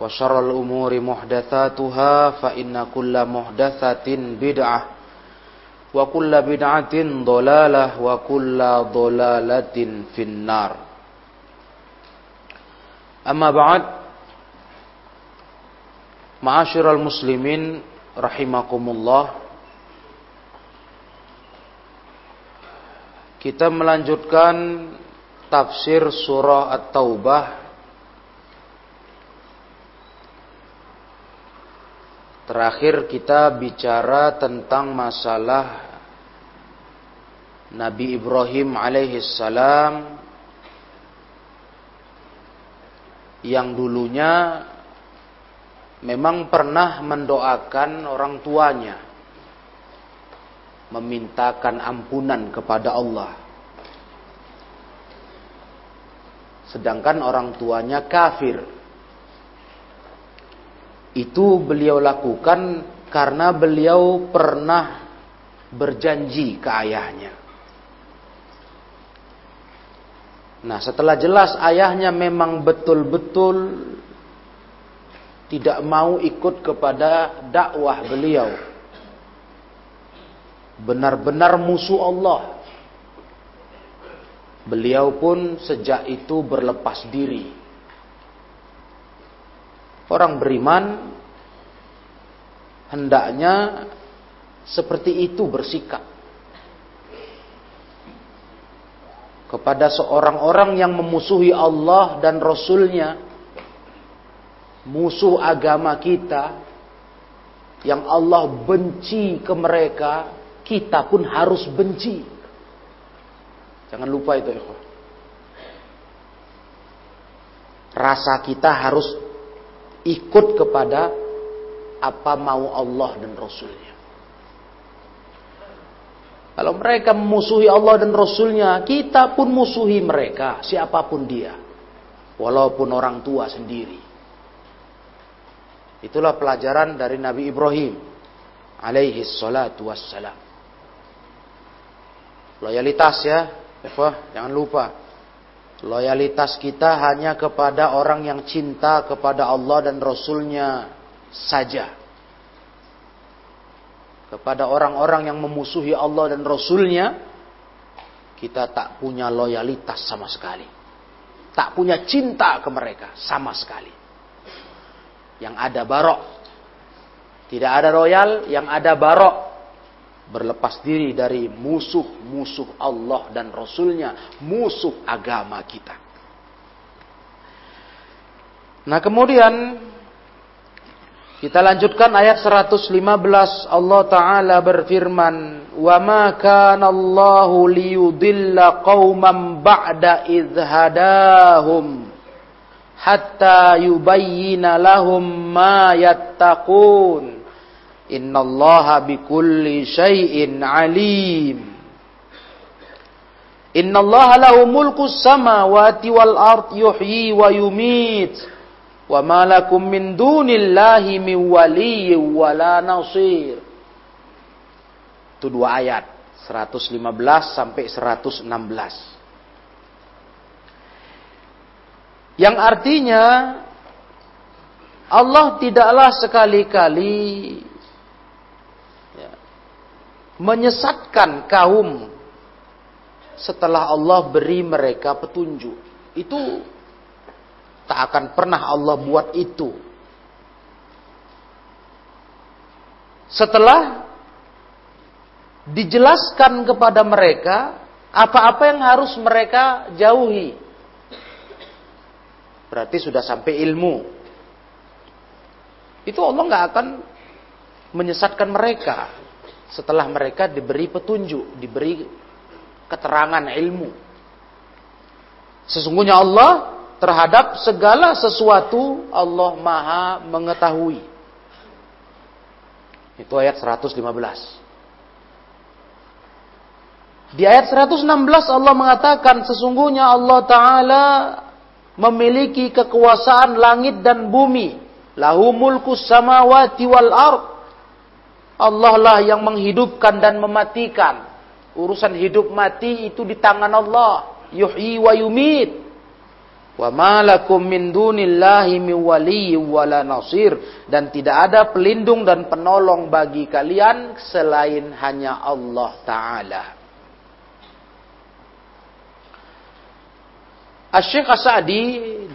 وشر الأمور محدثاتها فإن كل محدثة بدعة وكل بدعة ضلالة وكل ضلالة في النار أما بعد معاشر المسلمين رحمكم الله Kita melanjutkan tafsir surah At-Taubah Terakhir kita bicara tentang masalah Nabi Ibrahim alaihissalam yang dulunya memang pernah mendoakan orang tuanya memintakan ampunan kepada Allah. Sedangkan orang tuanya kafir itu beliau lakukan karena beliau pernah berjanji ke ayahnya. Nah, setelah jelas ayahnya memang betul-betul tidak mau ikut kepada dakwah beliau. Benar-benar musuh Allah. Beliau pun sejak itu berlepas diri Orang beriman hendaknya seperti itu bersikap. Kepada seorang orang yang memusuhi Allah dan Rasulnya. Musuh agama kita. Yang Allah benci ke mereka. Kita pun harus benci. Jangan lupa itu. Rasa kita harus ikut kepada apa mau Allah dan Rasulnya. Kalau mereka memusuhi Allah dan Rasulnya, kita pun musuhi mereka, siapa pun dia. Walaupun orang tua sendiri. Itulah pelajaran dari Nabi Ibrahim. Alaihi salatu wassalam. Loyalitas ya. Jangan lupa. Loyalitas kita hanya kepada orang yang cinta kepada Allah dan Rasulnya saja. Kepada orang-orang yang memusuhi Allah dan Rasulnya, kita tak punya loyalitas sama sekali. Tak punya cinta ke mereka sama sekali. Yang ada barok. Tidak ada royal, yang ada barok berlepas diri dari musuh-musuh Allah dan Rasulnya, musuh agama kita. Nah kemudian Kita lanjutkan ayat 115 Allah taala berfirman ma kana Allahu liyudilla qauman ba'da idh hadahum hatta yubayyana lahum ma yattaqun innallaha bikulli syai'in alim innallaha lahu mulku samawati wal ard yuhyi wa yumit wa ma lakum min dunillahi min waliyyin wala nasir. Itu dua ayat, 115 sampai 116. Yang artinya Allah tidaklah sekali-kali menyesatkan kaum setelah Allah beri mereka petunjuk. Itu Tak akan pernah Allah buat itu. Setelah dijelaskan kepada mereka apa-apa yang harus mereka jauhi. Berarti sudah sampai ilmu. Itu Allah nggak akan menyesatkan mereka setelah mereka diberi petunjuk, diberi keterangan ilmu. Sesungguhnya Allah terhadap segala sesuatu Allah Maha mengetahui. Itu ayat 115. Di ayat 116 Allah mengatakan sesungguhnya Allah Ta'ala memiliki kekuasaan langit dan bumi. Lahu mulku samawati wal ard. Allah lah yang menghidupkan dan mematikan. Urusan hidup mati itu di tangan Allah. Yuhyi wa yumit. Wa malakum min dunillahi min wala nasir dan tidak ada pelindung dan penolong bagi kalian selain hanya Allah taala. Asy-Syaikh As-Sa'di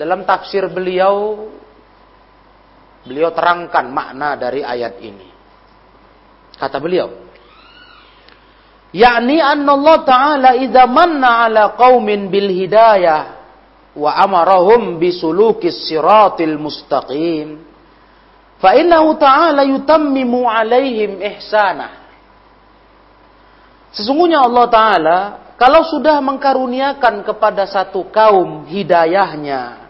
dalam tafsir beliau beliau terangkan makna dari ayat ini. Kata beliau, yakni anna Allah taala idza manna ala qaumin bil hidayah wa amarahum bisulukis siratil mustaqim fa innahu ta'ala yutammimu alaihim ihsana Sesungguhnya Allah Ta'ala kalau sudah mengkaruniakan kepada satu kaum hidayahnya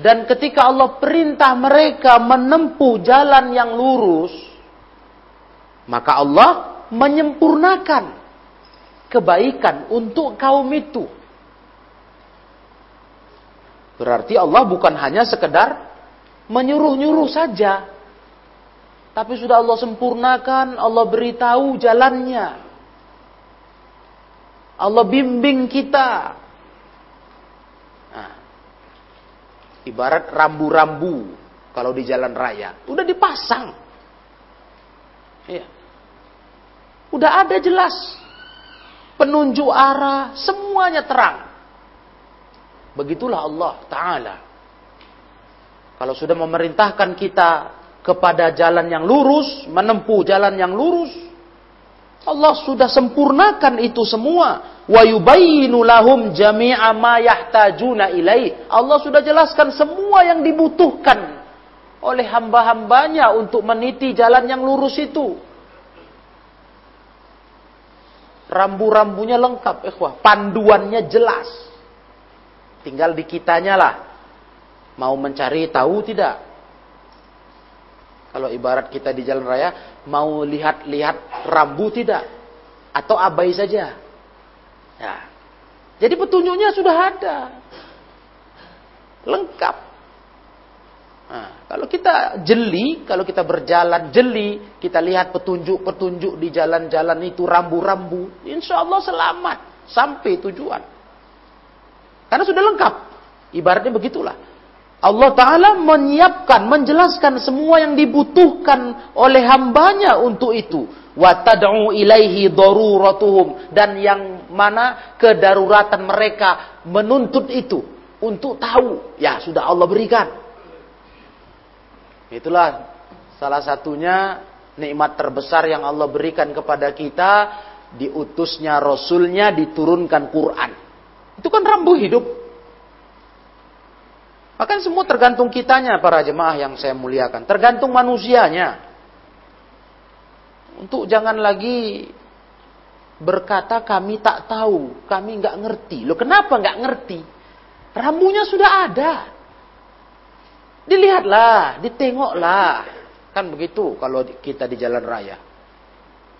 dan ketika Allah perintah mereka menempuh jalan yang lurus maka Allah menyempurnakan kebaikan untuk kaum itu Berarti Allah bukan hanya sekedar menyuruh-nyuruh saja. Tapi sudah Allah sempurnakan, Allah beritahu jalannya. Allah bimbing kita. Nah, ibarat rambu-rambu kalau di jalan raya. Udah dipasang. Ya. Udah ada jelas. Penunjuk arah, semuanya terang. Begitulah Allah Ta'ala. Kalau sudah memerintahkan kita kepada jalan yang lurus, menempuh jalan yang lurus, Allah sudah sempurnakan itu semua. Wa yubayyinu lahum jami'a ma yahtajuna ilai. Allah sudah jelaskan semua yang dibutuhkan oleh hamba-hambanya untuk meniti jalan yang lurus itu. Rambu-rambunya lengkap, ikhwah. Panduannya jelas. Tinggal di kitanya lah. Mau mencari tahu tidak? Kalau ibarat kita di jalan raya, mau lihat-lihat rambu tidak? Atau abai saja? Ya. Jadi petunjuknya sudah ada. Lengkap. Nah, kalau kita jeli, kalau kita berjalan jeli, kita lihat petunjuk-petunjuk di jalan-jalan itu rambu-rambu, insya Allah selamat sampai tujuan. Karena sudah lengkap, ibaratnya begitulah. Allah Ta'ala menyiapkan, menjelaskan semua yang dibutuhkan oleh hambanya untuk itu. Watad'u ilaihi daruratuhum. Dan yang mana kedaruratan mereka menuntut itu. Untuk tahu, ya sudah Allah berikan Itulah salah satunya nikmat terbesar yang Allah berikan kepada kita. Diutusnya Rasulnya diturunkan Quran. Itu kan rambu hidup. Bahkan semua tergantung kitanya para jemaah yang saya muliakan. Tergantung manusianya. Untuk jangan lagi berkata kami tak tahu, kami nggak ngerti. Loh kenapa nggak ngerti? Rambunya sudah ada. Dilihatlah, ditengoklah. Kan begitu kalau kita di jalan raya.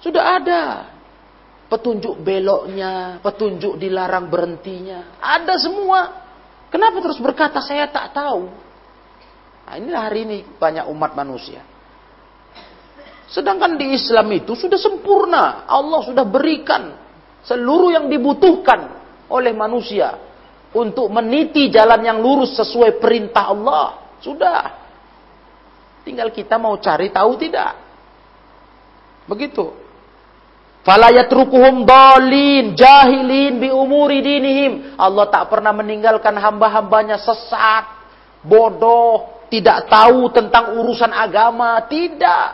Sudah ada. Petunjuk beloknya, petunjuk dilarang berhentinya. Ada semua. Kenapa terus berkata saya tak tahu? Nah inilah hari ini banyak umat manusia. Sedangkan di Islam itu sudah sempurna. Allah sudah berikan seluruh yang dibutuhkan oleh manusia untuk meniti jalan yang lurus sesuai perintah Allah. Sudah. Tinggal kita mau cari tahu tidak. Begitu. Falayatrukuhum dolin, jahilin bi umuri dinihim. Allah tak pernah meninggalkan hamba-hambanya sesat, bodoh, tidak tahu tentang urusan agama. Tidak.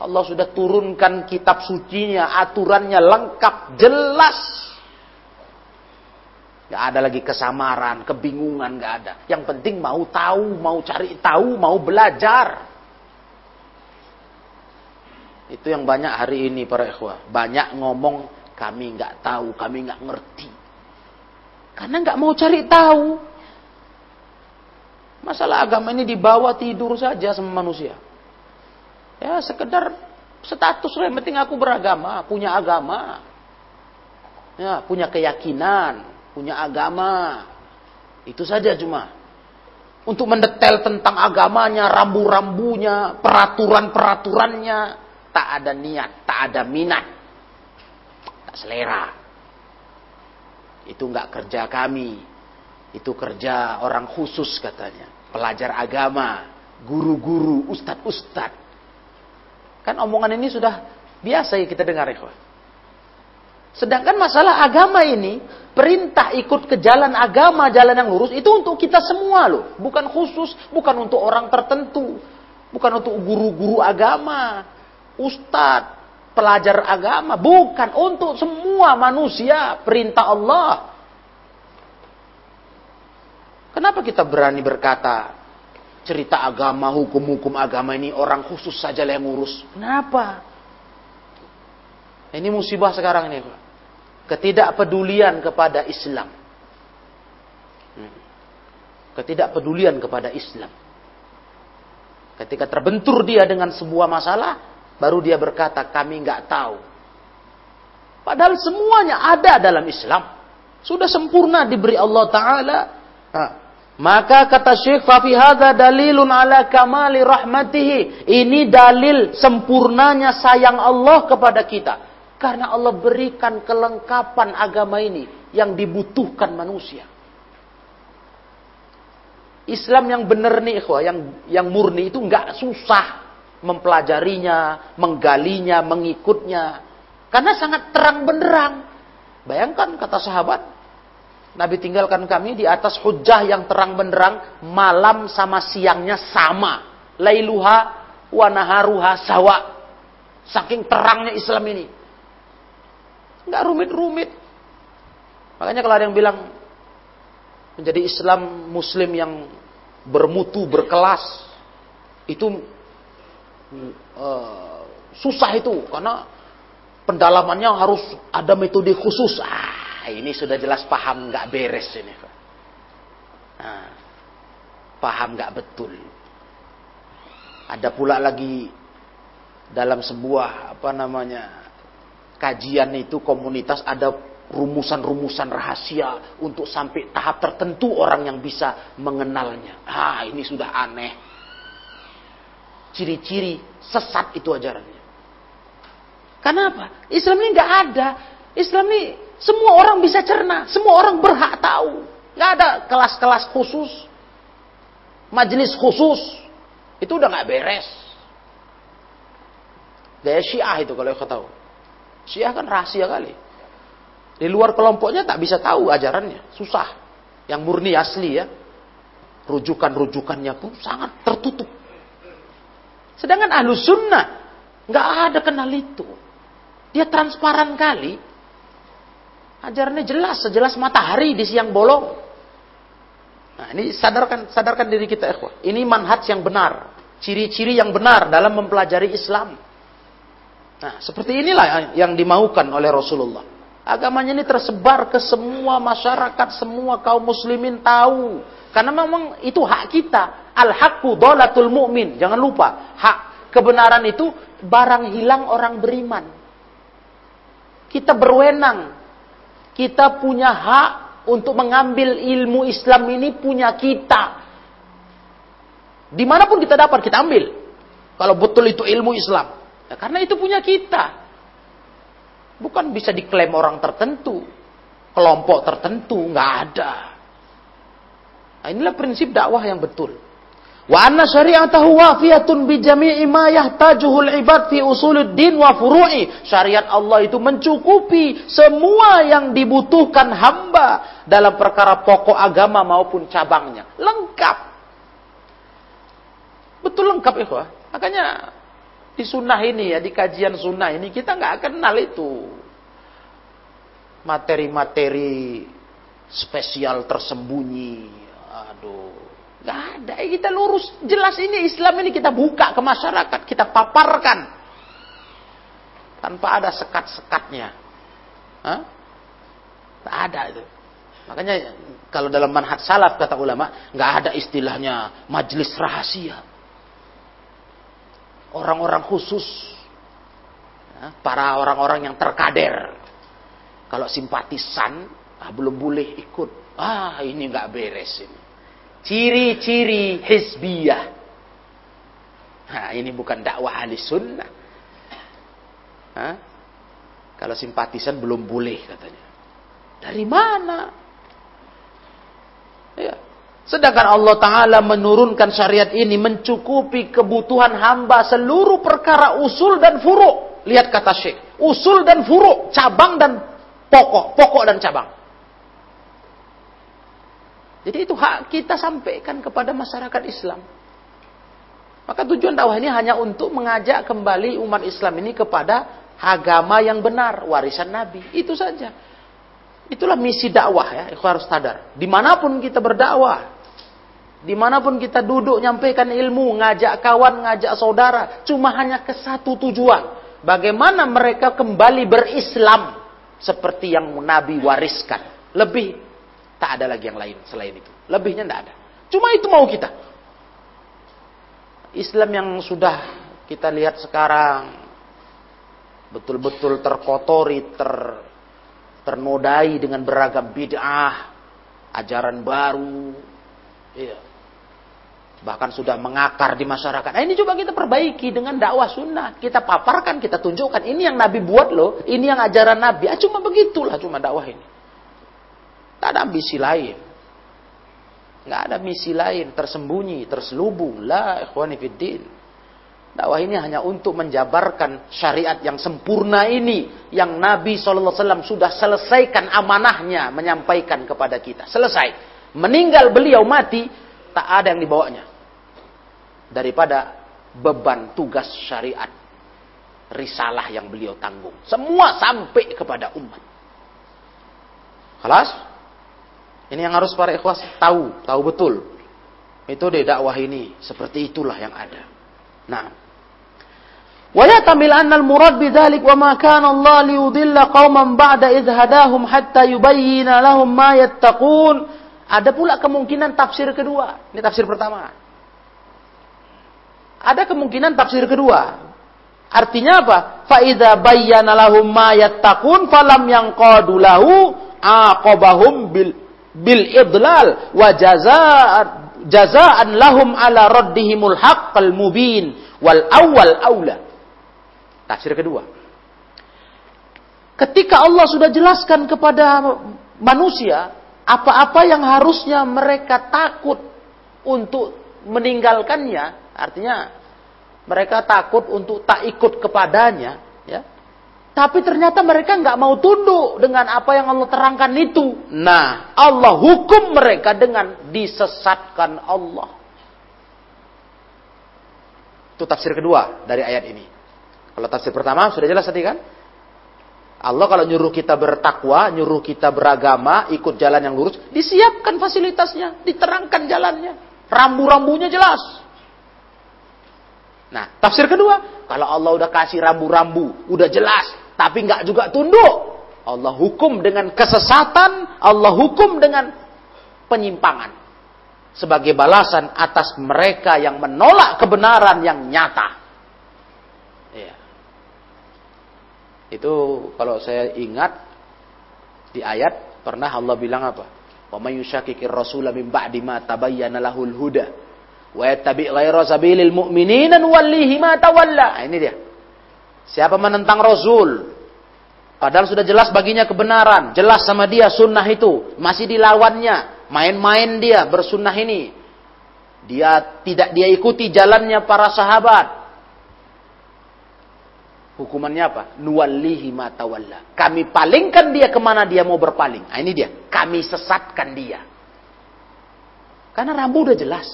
Allah sudah turunkan kitab sucinya, aturannya lengkap, jelas. Gak ada lagi kesamaran, kebingungan, gak ada. Yang penting mau tahu, mau cari tahu, mau belajar. Itu yang banyak hari ini para ikhwah. Banyak ngomong, kami gak tahu, kami gak ngerti. Karena gak mau cari tahu. Masalah agama ini dibawa tidur saja sama manusia. Ya sekedar status yang penting aku beragama, punya agama. Ya, punya keyakinan, punya agama. Itu saja cuma. Untuk mendetail tentang agamanya, rambu-rambunya, peraturan-peraturannya, tak ada niat, tak ada minat. Tak selera. Itu enggak kerja kami. Itu kerja orang khusus katanya. Pelajar agama, guru-guru, ustadz-ustadz. Kan omongan ini sudah biasa ya kita dengar ikhwan. Sedangkan masalah agama ini, perintah ikut ke jalan agama, jalan yang lurus, itu untuk kita semua loh. Bukan khusus, bukan untuk orang tertentu. Bukan untuk guru-guru agama, ustadz, pelajar agama. Bukan, untuk semua manusia, perintah Allah. Kenapa kita berani berkata, cerita agama, hukum-hukum agama ini orang khusus saja yang ngurus. Kenapa? Ini musibah sekarang ini, Pak. Ketidakpedulian kepada Islam. Hmm. Ketidakpedulian kepada Islam. Ketika terbentur dia dengan sebuah masalah, baru dia berkata, kami nggak tahu. Padahal semuanya ada dalam Islam. Sudah sempurna diberi Allah Ta'ala. Maka kata Syekh Fafi hadza dalilun ala kamali rahmatihi. Ini dalil sempurnanya sayang Allah kepada kita. Karena Allah berikan kelengkapan agama ini yang dibutuhkan manusia. Islam yang benar nih, ikhwah, yang yang murni itu nggak susah mempelajarinya, menggalinya, mengikutnya. Karena sangat terang benderang. Bayangkan kata sahabat, Nabi tinggalkan kami di atas hujah yang terang benderang, malam sama siangnya sama. Lailuha wa naharuha sawa. Saking terangnya Islam ini. Enggak rumit-rumit. Makanya kalau ada yang bilang menjadi Islam muslim yang bermutu, berkelas, itu uh, susah itu karena pendalamannya harus ada metode khusus. Ah, ini sudah jelas paham nggak beres ini. Nah, paham nggak betul. Ada pula lagi dalam sebuah apa namanya kajian itu komunitas ada rumusan-rumusan rahasia untuk sampai tahap tertentu orang yang bisa mengenalnya. Ah, ini sudah aneh. Ciri-ciri sesat itu ajarannya. Kenapa? Islam ini nggak ada. Islam ini semua orang bisa cerna, semua orang berhak tahu. Gak ada kelas-kelas khusus, majelis khusus. Itu udah gak beres. Gaya Syiah itu kalau kau tahu. Syiah kan rahasia kali. Di luar kelompoknya tak bisa tahu ajarannya, susah. Yang murni asli ya, rujukan-rujukannya pun sangat tertutup. Sedangkan ahlu sunnah nggak ada kenal itu. Dia transparan kali. Ajarannya jelas, sejelas matahari di siang bolong. Nah, ini sadarkan sadarkan diri kita ikhwah. Ini manhaj yang benar, ciri-ciri yang benar dalam mempelajari Islam. Nah, seperti inilah yang dimaukan oleh Rasulullah. Agamanya ini tersebar ke semua masyarakat, semua kaum muslimin tahu. Karena memang itu hak kita. Al-haqqu dolatul mu'min. Jangan lupa, hak kebenaran itu barang hilang orang beriman. Kita berwenang. Kita punya hak untuk mengambil ilmu Islam ini punya kita. Di mana pun kita dapat, kita ambil. Kalau betul itu ilmu Islam. Ya, karena itu punya kita. Bukan bisa diklaim orang tertentu. Kelompok tertentu, nggak ada. Nah, inilah prinsip dakwah yang betul. Wa anna syari'atahu wafiyatun bi jami'i ma yahtajuhul ibad fi usuluddin wa furu'i. Syariat Allah itu mencukupi semua yang dibutuhkan hamba dalam perkara pokok agama maupun cabangnya. Lengkap. Betul lengkap ikhwah. Makanya di sunnah ini ya, di kajian sunnah ini kita nggak kenal itu. Materi-materi spesial tersembunyi. Aduh. Gak ada. Eh, kita lurus. Jelas ini Islam ini kita buka ke masyarakat. Kita paparkan. Tanpa ada sekat-sekatnya. Hah? Tak ada itu. Makanya kalau dalam manhaj salaf kata ulama, nggak ada istilahnya majelis rahasia. Orang-orang khusus, para orang-orang yang terkader. Kalau simpatisan, ah, belum boleh ikut. Ah ini nggak beres ini. Ciri-ciri hizbiyah. Nah, ini bukan dakwah ahli sunnah. Hah? Kalau simpatisan belum boleh katanya. Dari mana? Ya. Sedangkan Allah Ta'ala menurunkan syariat ini mencukupi kebutuhan hamba seluruh perkara usul dan furuk. Lihat kata Syekh. Usul dan furuk. Cabang dan pokok. Pokok dan cabang. Jadi itu hak kita sampaikan kepada masyarakat Islam. Maka tujuan dakwah ini hanya untuk mengajak kembali umat Islam ini kepada agama yang benar, warisan Nabi. Itu saja. Itulah misi dakwah ya, itu harus sadar. Di mana pun kita berdakwah, di mana pun kita duduk nyampaikan ilmu, ngajak kawan, ngajak saudara, cuma hanya ke satu tujuan. Bagaimana mereka kembali berislam seperti yang Nabi wariskan. Lebih Tak ada lagi yang lain selain itu. Lebihnya tidak ada. Cuma itu mau kita. Islam yang sudah kita lihat sekarang betul-betul terkotori, ter ternodai dengan beragam bid'ah, ajaran baru, iya. Bahkan sudah mengakar di masyarakat. Nah, ini coba kita perbaiki dengan dakwah sunnah. Kita paparkan, kita tunjukkan. Ini yang Nabi buat loh. Ini yang ajaran Nabi. Ah, cuma begitulah cuma dakwah ini. Tak ada ambisi lain. Nggak ada misi lain tersembunyi, terselubung. La ikhwani fiddin. Dakwah ini hanya untuk menjabarkan syariat yang sempurna ini. Yang Nabi SAW sudah selesaikan amanahnya menyampaikan kepada kita. Selesai. Meninggal beliau mati, tak ada yang dibawanya. Daripada beban tugas syariat. Risalah yang beliau tanggung. Semua sampai kepada umat. Kelas? Ini yang harus para ikhwas tahu, tahu betul. Metode dakwah ini seperti itulah yang ada. Nah, anna al-murad bidzalik wa ma kana Allah liyudilla qauman ba'da idh hadahum hatta yubayyana lahum ma yattaqun. Ada pula kemungkinan tafsir kedua. Ini tafsir pertama. Ada kemungkinan tafsir kedua. Artinya apa? Fa idza bayyana lahum ma yattaqun falam yanqadu lahu aqabahum bil bil idlal wa jazaan lahum ala raddihimul haqqal mubin wal awal aula. Tafsir kedua. Ketika Allah sudah jelaskan kepada manusia apa-apa yang harusnya mereka takut untuk meninggalkannya, artinya mereka takut untuk tak ikut kepadanya, ya. Tapi ternyata mereka nggak mau tunduk dengan apa yang Allah terangkan itu. Nah, Allah hukum mereka dengan disesatkan Allah. Itu tafsir kedua dari ayat ini. Kalau tafsir pertama sudah jelas tadi kan? Allah kalau nyuruh kita bertakwa, nyuruh kita beragama, ikut jalan yang lurus, disiapkan fasilitasnya, diterangkan jalannya. Rambu-rambunya jelas. Nah, tafsir kedua, kalau Allah udah kasih rambu-rambu, udah jelas, tapi nggak juga tunduk, Allah hukum dengan kesesatan, Allah hukum dengan penyimpangan. Sebagai balasan atas mereka yang menolak kebenaran yang nyata. Itu kalau saya ingat di ayat pernah Allah bilang apa? Wa may yushakkikir rasula min ba'di ma tabayyana lahul huda wa yattabi' ghayra sabilil mu'minina nuwallihi ma tawalla. Nah, ini dia. Siapa menentang Rasul padahal sudah jelas baginya kebenaran, jelas sama dia sunnah itu, masih dilawannya, main-main dia bersunnah ini. Dia tidak dia ikuti jalannya para sahabat, Hukumannya apa? Nuwallihi matawalla. Kami palingkan dia ke mana dia mau berpaling. Nah, ini dia. Kami sesatkan dia. Karena rambu udah jelas.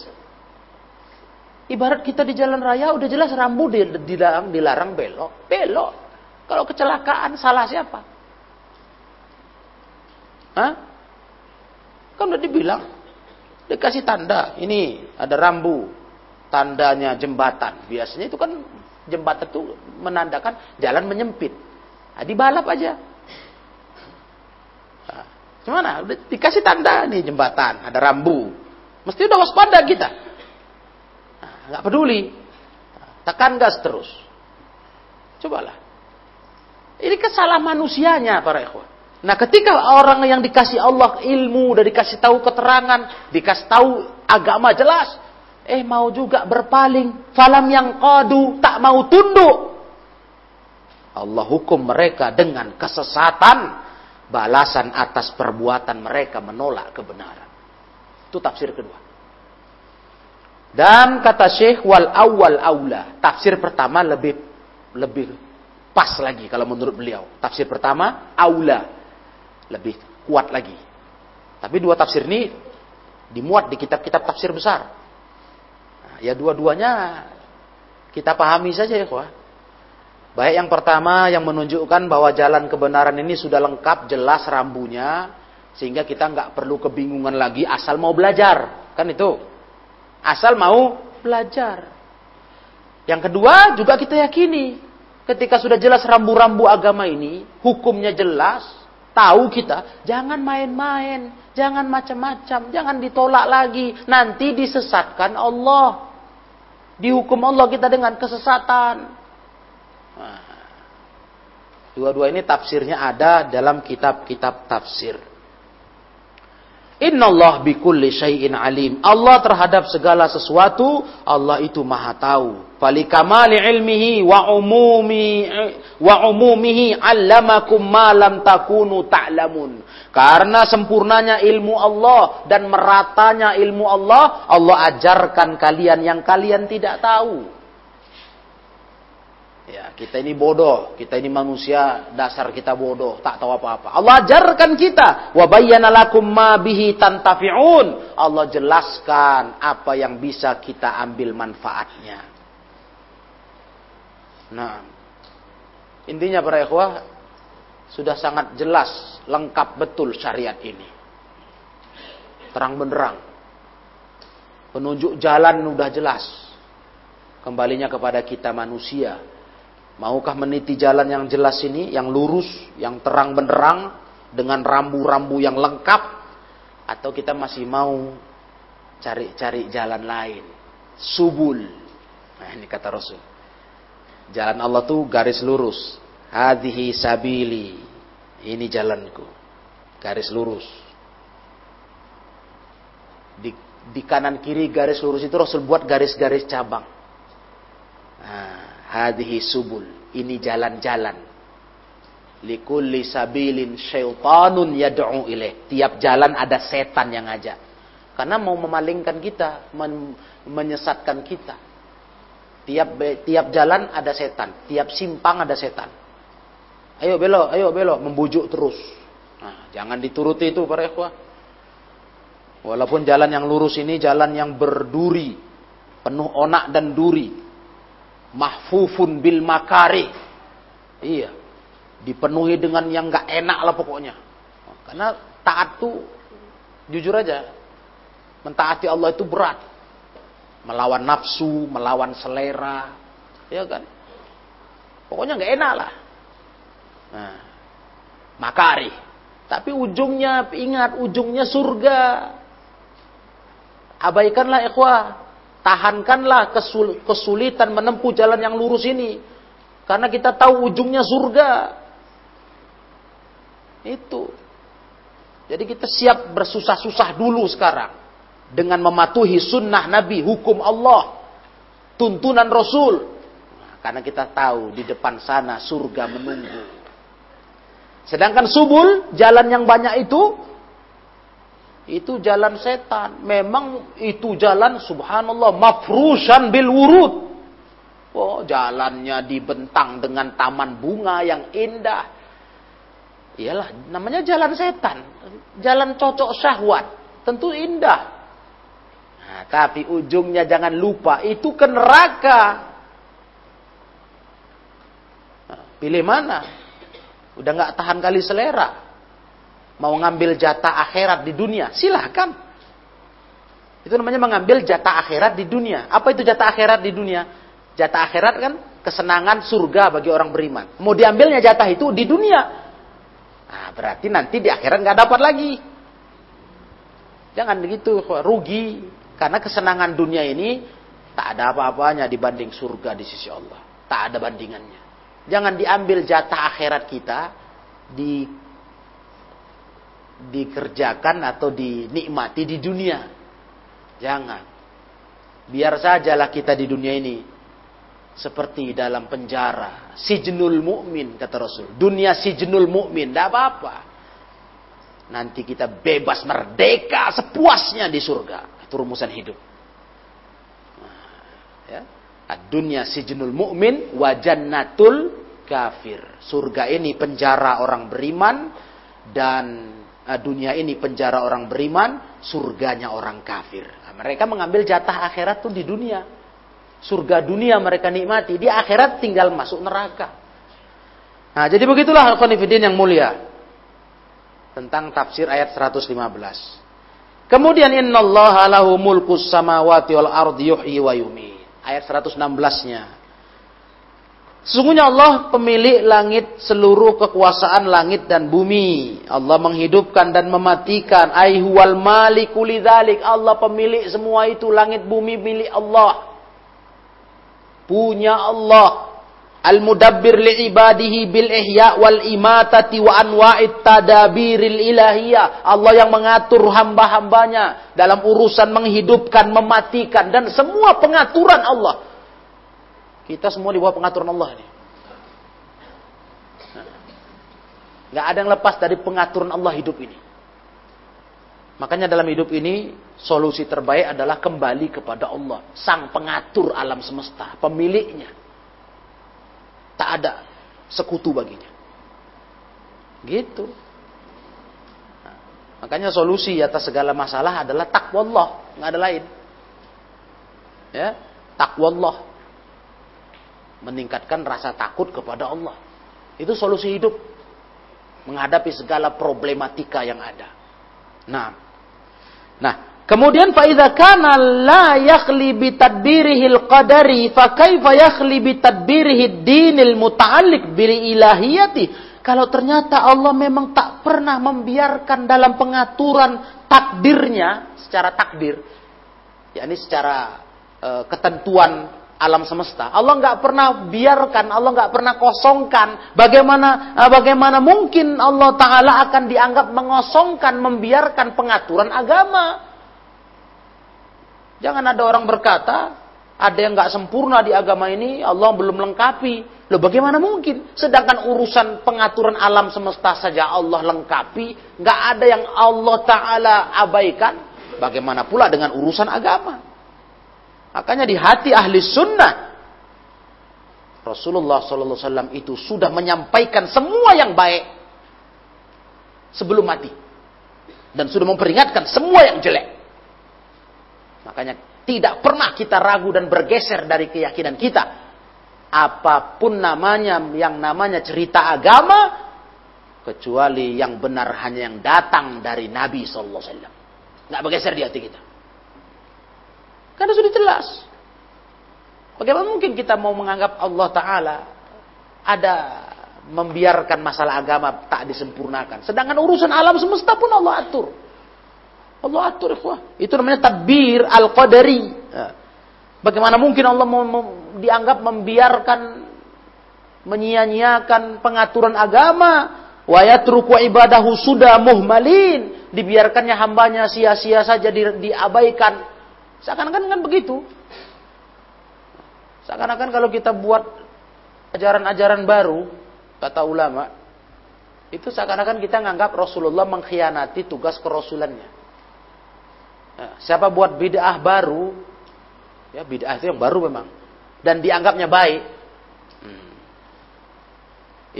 Ibarat kita di jalan raya udah jelas rambu dilarang, dilarang belok. Belok. Kalau kecelakaan salah siapa? Hah? Kan udah dibilang. Dikasih tanda. Ini ada rambu. Tandanya jembatan. Biasanya itu kan jembatan itu menandakan jalan menyempit. Nah, dibalap aja. Nah, gimana? Udah dikasih tanda nih jembatan, ada rambu. Mesti udah waspada kita. Nah, nggak peduli. Nah, tekan gas terus. Cobalah. Ini kesalahan manusianya para ikhwan. Nah ketika orang yang dikasih Allah ilmu, dan dikasih tahu keterangan, dikasih tahu agama jelas, eh mau juga berpaling. Falam yang kadu tak mau tunduk. Allah hukum mereka dengan kesesatan. Balasan atas perbuatan mereka menolak kebenaran. Itu tafsir kedua. Dan kata Syekh wal awal aula. Tafsir pertama lebih lebih pas lagi kalau menurut beliau. Tafsir pertama aula. Lebih kuat lagi. Tapi dua tafsir ini dimuat di kitab-kitab tafsir besar ya dua-duanya kita pahami saja ya kuah. Baik yang pertama yang menunjukkan bahwa jalan kebenaran ini sudah lengkap, jelas rambunya, sehingga kita nggak perlu kebingungan lagi asal mau belajar, kan itu. Asal mau belajar. Yang kedua juga kita yakini, ketika sudah jelas rambu-rambu agama ini, hukumnya jelas, tahu kita, jangan main-main, jangan macam-macam, jangan ditolak lagi, nanti disesatkan Allah. Dihukum Allah kita dengan kesesatan. Nah, dua-dua ini tafsirnya ada dalam kitab-kitab tafsir. Inna Allah bikulli syai'in alim. Allah terhadap segala sesuatu, Allah itu maha tahu. Falikamali ilmihi wa umumi wa umumihi allamakum ma lam takunu ta'lamun. Karena sempurnanya ilmu Allah dan meratanya ilmu Allah, Allah ajarkan kalian yang kalian tidak tahu. Ya, kita ini bodoh, kita ini manusia, dasar kita bodoh, tak tahu apa-apa. Allah ajarkan kita, wa bayyana lakum ma bihi tantafi'un. Allah jelaskan apa yang bisa kita ambil manfaatnya. Nah, intinya para ikhwah sudah sangat jelas, lengkap betul syariat ini. Terang benderang. Penunjuk jalan sudah jelas. Kembalinya kepada kita manusia Maukah meniti jalan yang jelas ini, yang lurus, yang terang benderang, dengan rambu-rambu yang lengkap, atau kita masih mau cari-cari jalan lain, subul. Nah ini kata Rasul. Jalan Allah tuh garis lurus. Hadhihi sabili. Ini jalanku. Garis lurus. Di, di kanan kiri garis lurus itu Rasul buat garis-garis cabang. Nah, hadhihi subul. Ini jalan-jalan. Likulli sabilin syaitanun yad'u ilaih. Tiap jalan ada setan yang ngajak. Karena mau memalingkan kita, men menyesatkan kita. Tiap tiap jalan ada setan, tiap simpang ada setan. Ayo belok, ayo belok, membujuk terus. Nah, jangan dituruti itu para ikhwah. Walaupun jalan yang lurus ini jalan yang berduri, penuh onak dan duri mahfufun bil makari. Iya. Dipenuhi dengan yang nggak enak lah pokoknya. Karena taat tuh jujur aja, mentaati Allah itu berat. Melawan nafsu, melawan selera, ya kan? Pokoknya nggak enak lah. Nah, makari. Tapi ujungnya ingat ujungnya surga. Abaikanlah ikhwah. Tahankanlah kesul kesulitan menempuh jalan yang lurus ini. Karena kita tahu ujungnya surga. Itu. Jadi kita siap bersusah-susah dulu sekarang. Dengan mematuhi sunnah Nabi, hukum Allah. Tuntunan Rasul. Karena kita tahu di depan sana surga menunggu. Sedangkan subul, jalan yang banyak itu, itu jalan setan. Memang itu jalan subhanallah mafrushan bil wurud. Oh, jalannya dibentang dengan taman bunga yang indah. Iyalah, namanya jalan setan. Jalan cocok syahwat. Tentu indah. Nah, tapi ujungnya jangan lupa, itu ke neraka. Nah, pilih mana? Udah nggak tahan kali selera. Mau ngambil jatah akhirat di dunia, silahkan. Itu namanya mengambil jatah akhirat di dunia. Apa itu jatah akhirat di dunia? Jatah akhirat kan kesenangan surga bagi orang beriman. Mau diambilnya jatah itu di dunia. Nah, berarti nanti di akhirat nggak dapat lagi. Jangan begitu, rugi. Karena kesenangan dunia ini tak ada apa-apanya dibanding surga di sisi Allah. Tak ada bandingannya. Jangan diambil jatah akhirat kita di dikerjakan atau dinikmati di dunia. Jangan. Biar sajalah kita di dunia ini seperti dalam penjara. Sijnul mukmin kata Rasul. Dunia sijnul mukmin, tidak apa-apa. Nanti kita bebas merdeka sepuasnya di surga. Itu rumusan hidup. Nah, ya. Dunia sijnul mukmin wa jannatul kafir. Surga ini penjara orang beriman dan dunia ini penjara orang beriman, surganya orang kafir. Nah, mereka mengambil jatah akhirat tuh di dunia. Surga dunia mereka nikmati, di akhirat tinggal masuk neraka. Nah, jadi begitulah al-qanifidin yang mulia. Tentang tafsir ayat 115. Kemudian innallaha lahu mulkus samawati wal ardi yuhyi wa yumiit. Ayat 116-nya. Sesungguhnya Allah pemilik langit seluruh kekuasaan langit dan bumi. Allah menghidupkan dan mematikan. Aihuwal maliku lidzalik. Allah pemilik semua itu langit bumi milik Allah. Punya Allah. Al-mudabbir li'ibadihi bil ihya wal imatati wa anwa'it tadabiril ilahiyah. Allah yang mengatur hamba-hambanya dalam urusan menghidupkan, mematikan dan semua pengaturan Allah kita semua di bawah pengaturan Allah ini. Gak ada yang lepas dari pengaturan Allah hidup ini. Makanya dalam hidup ini solusi terbaik adalah kembali kepada Allah, sang pengatur alam semesta, pemiliknya. Tak ada sekutu baginya. Gitu. Makanya solusi atas segala masalah adalah takwa Allah, nggak ada lain. Ya, takwa Allah meningkatkan rasa takut kepada Allah. Itu solusi hidup menghadapi segala problematika yang ada. Nah, nah kemudian faida kana la yakhli bi tadbirihil qadari fa kaifa yakhli bi tadbirihid dinil muta'alliq bil ilahiyati kalau ternyata Allah memang tak pernah membiarkan dalam pengaturan takdirnya secara takdir yakni secara uh, ketentuan alam semesta. Allah nggak pernah biarkan, Allah nggak pernah kosongkan. Bagaimana eh, bagaimana mungkin Allah Taala akan dianggap mengosongkan, membiarkan pengaturan agama? Jangan ada orang berkata, ada yang nggak sempurna di agama ini, Allah belum lengkapi. Loh bagaimana mungkin? Sedangkan urusan pengaturan alam semesta saja Allah lengkapi, nggak ada yang Allah Taala abaikan. Bagaimana pula dengan urusan agama? Makanya di hati ahli sunnah Rasulullah Wasallam itu sudah menyampaikan semua yang baik sebelum mati dan sudah memperingatkan semua yang jelek. Makanya tidak pernah kita ragu dan bergeser dari keyakinan kita apa pun namanya yang namanya cerita agama kecuali yang benar hanya yang datang dari Nabi wasallam. Enggak bergeser di hati kita. Karena sudah jelas. Bagaimana mungkin kita mau menganggap Allah taala ada membiarkan masalah agama tak disempurnakan. Sedangkan urusan alam semesta pun Allah atur. Allah atur, ikhwah. Itu namanya tadbir al-qadari. Ya. Bagaimana mungkin Allah mau, dianggap membiarkan menyia-nyiakan pengaturan agama wa yatruku ibadahu sudah muhmalin dibiarkannya hambanya sia-sia saja di, diabaikan seakan-akan kan begitu. Seakan-akan kalau kita buat ajaran-ajaran baru kata ulama itu seakan-akan kita nganggap Rasulullah mengkhianati tugas kerasulannya. Nah, siapa buat bid'ah baru ya bid'ah itu yang baru memang dan dianggapnya baik hmm.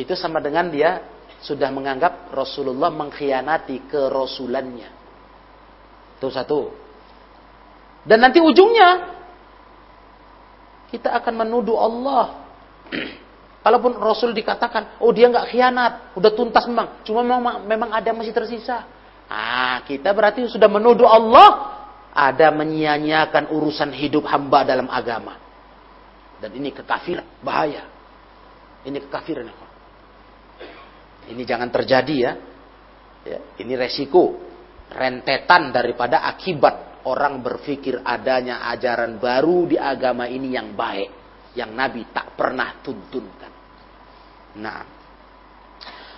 itu sama dengan dia sudah menganggap Rasulullah mengkhianati kerasulannya. Itu satu dan nanti ujungnya kita akan menuduh Allah Kalaupun Rasul dikatakan, oh dia nggak khianat, udah tuntas memang, cuma memang, memang ada masih tersisa. Ah, kita berarti sudah menuduh Allah ada menyia-nyiakan urusan hidup hamba dalam agama. Dan ini kekafiran, bahaya. Ini kekafiran. Ini jangan terjadi ya. ya. Ini resiko, rentetan daripada akibat orang berpikir adanya ajaran baru di agama ini yang baik. Yang Nabi tak pernah tuntunkan. Nah.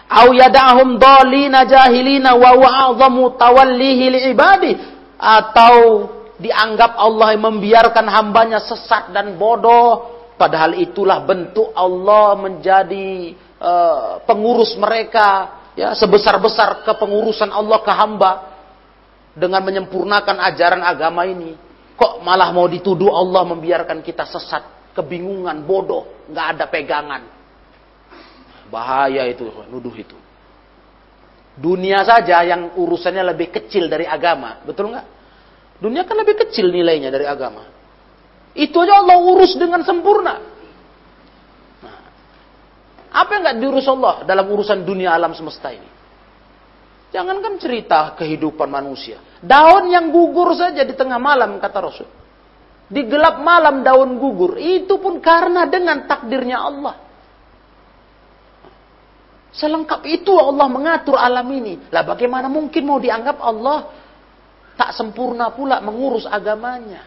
Au yada'hum dhalina jahilina wa wa'adhamu tawallihi li'ibadi. Atau dianggap Allah membiarkan hambanya sesat dan bodoh Padahal itulah bentuk Allah menjadi uh, pengurus mereka, ya sebesar-besar kepengurusan Allah ke hamba dengan menyempurnakan ajaran agama ini. Kok malah mau dituduh Allah membiarkan kita sesat, kebingungan, bodoh, nggak ada pegangan. Bahaya itu, nuduh itu. Dunia saja yang urusannya lebih kecil dari agama, betul nggak? Dunia kan lebih kecil nilainya dari agama. Itu aja Allah urus dengan sempurna. Nah, apa yang nggak diurus Allah dalam urusan dunia alam semesta ini? Jangankan cerita kehidupan manusia. Daun yang gugur saja di tengah malam, kata Rasul. Di gelap malam daun gugur. Itu pun karena dengan takdirnya Allah. Selengkap itu Allah mengatur alam ini. Lah bagaimana mungkin mau dianggap Allah tak sempurna pula mengurus agamanya.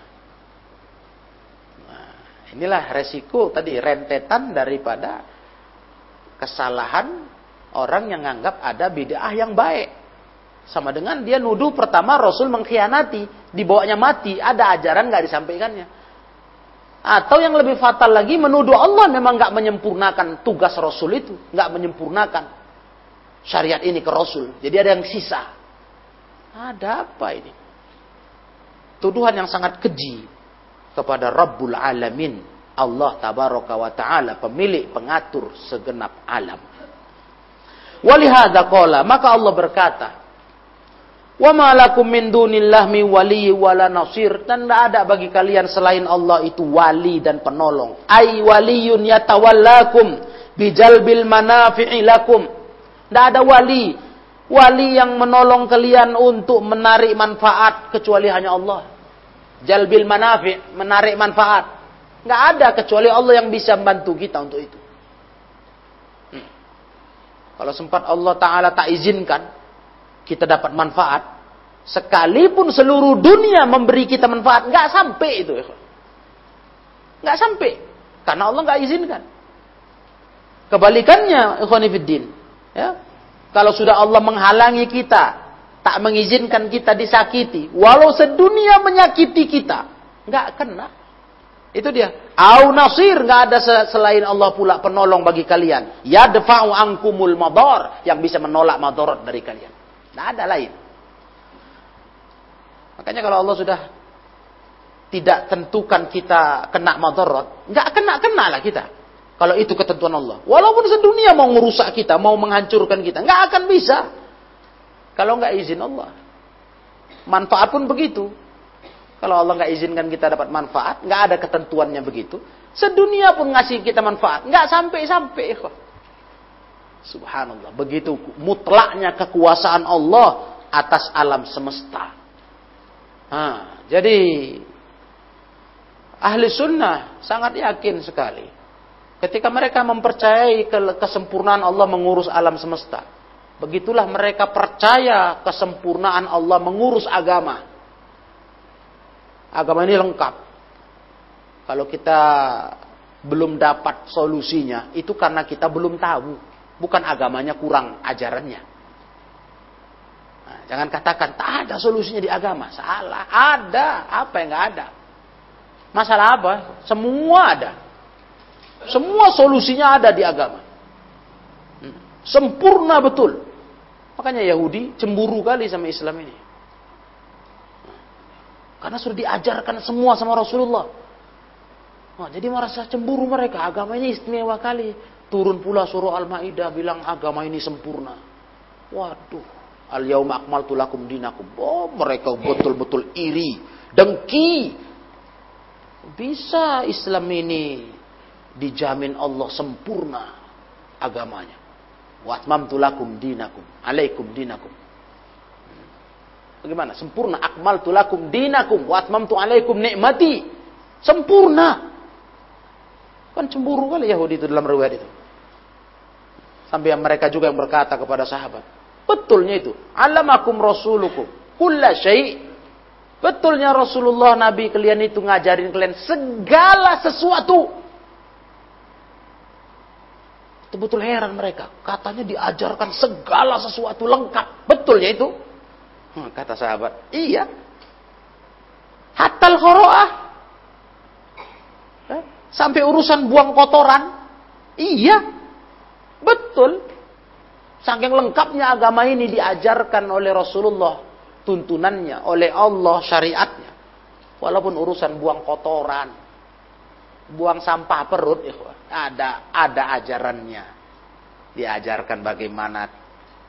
Inilah resiko tadi rentetan daripada kesalahan orang yang menganggap ada bid'ah yang baik. Sama dengan dia nuduh pertama Rasul mengkhianati, dibawanya mati, ada ajaran nggak disampaikannya. Atau yang lebih fatal lagi menuduh Allah memang nggak menyempurnakan tugas Rasul itu, nggak menyempurnakan syariat ini ke Rasul. Jadi ada yang sisa. Ada apa ini? Tuduhan yang sangat keji kepada Rabbul Alamin Allah tabaraka wa taala pemilik pengatur segenap alam walihada qala maka Allah berkata wa ma lakum min dunillah mi wali wala nasir dan tidak ada bagi kalian selain Allah itu wali dan penolong ai waliyun yatawallakum bijalbil manafi'i lakum tidak ada wali wali yang menolong kalian untuk menarik manfaat kecuali hanya Allah jalbil manafi, menarik manfaat. Nggak ada kecuali Allah yang bisa membantu kita untuk itu. Kalau sempat Allah Ta'ala tak izinkan, kita dapat manfaat, sekalipun seluruh dunia memberi kita manfaat, nggak sampai itu. Nggak sampai. Karena Allah nggak izinkan. Kebalikannya, ikhwanifiddin. Ya, kalau sudah Allah menghalangi kita tak mengizinkan kita disakiti, walau sedunia menyakiti kita, nggak kena. Itu dia. Au nasir nggak ada selain Allah pula penolong bagi kalian. Ya defa'u angkumul madar yang bisa menolak madarat dari kalian. Nggak ada lain. Makanya kalau Allah sudah tidak tentukan kita kena madarat, nggak kena kena lah kita. Kalau itu ketentuan Allah. Walaupun sedunia mau merusak kita, mau menghancurkan kita, nggak akan bisa. Kalau nggak izin Allah. Manfaat pun begitu. Kalau Allah nggak izinkan kita dapat manfaat, nggak ada ketentuannya begitu, Sedunia pun ngasih kita manfaat. Nggak sampai-sampai. Subhanallah. Begitu mutlaknya kekuasaan Allah atas alam semesta. Nah, jadi ahli sunnah sangat yakin sekali. Ketika mereka mempercayai kesempurnaan Allah mengurus alam semesta. Begitulah mereka percaya kesempurnaan Allah mengurus agama. Agama ini lengkap. Kalau kita belum dapat solusinya, itu karena kita belum tahu. Bukan agamanya kurang ajarannya. Nah, jangan katakan, tak ada solusinya di agama. Salah. Ada. Apa yang nggak ada? Masalah apa? Semua ada. Semua solusinya ada di agama. Hmm. Sempurna betul. Makanya Yahudi cemburu kali sama Islam ini. Karena sudah diajarkan semua sama Rasulullah. Oh, jadi merasa cemburu mereka. Agama ini istimewa kali. Turun pula surah Al-Ma'idah bilang agama ini sempurna. Waduh. Al-yauma akmaltu lakum dinakum. Oh, mereka betul-betul iri. Dengki. Bisa Islam ini dijamin Allah sempurna agamanya. Wa atmamtu lakum dinakum. Alaikum dinakum. Bagaimana? Sempurna. Akmaltu lakum dinakum. Wa atmamtu alaikum nikmati. Sempurna. Kan cemburu kali Yahudi itu dalam riwayat itu. Sampai mereka juga yang berkata kepada sahabat. Betulnya itu. Alamakum rasulukum. Kulla syai' Betulnya Rasulullah Nabi kalian itu ngajarin kalian segala sesuatu. Itu betul heran mereka. Katanya diajarkan segala sesuatu lengkap. Betulnya itu? Hmm, kata sahabat, iya. Hatal khoro'ah. Eh? Sampai urusan buang kotoran. Iya. Betul. Saking lengkapnya agama ini diajarkan oleh Rasulullah. Tuntunannya oleh Allah syariatnya. Walaupun urusan buang kotoran. Buang sampah perut. Ada, ada ajarannya. Diajarkan bagaimana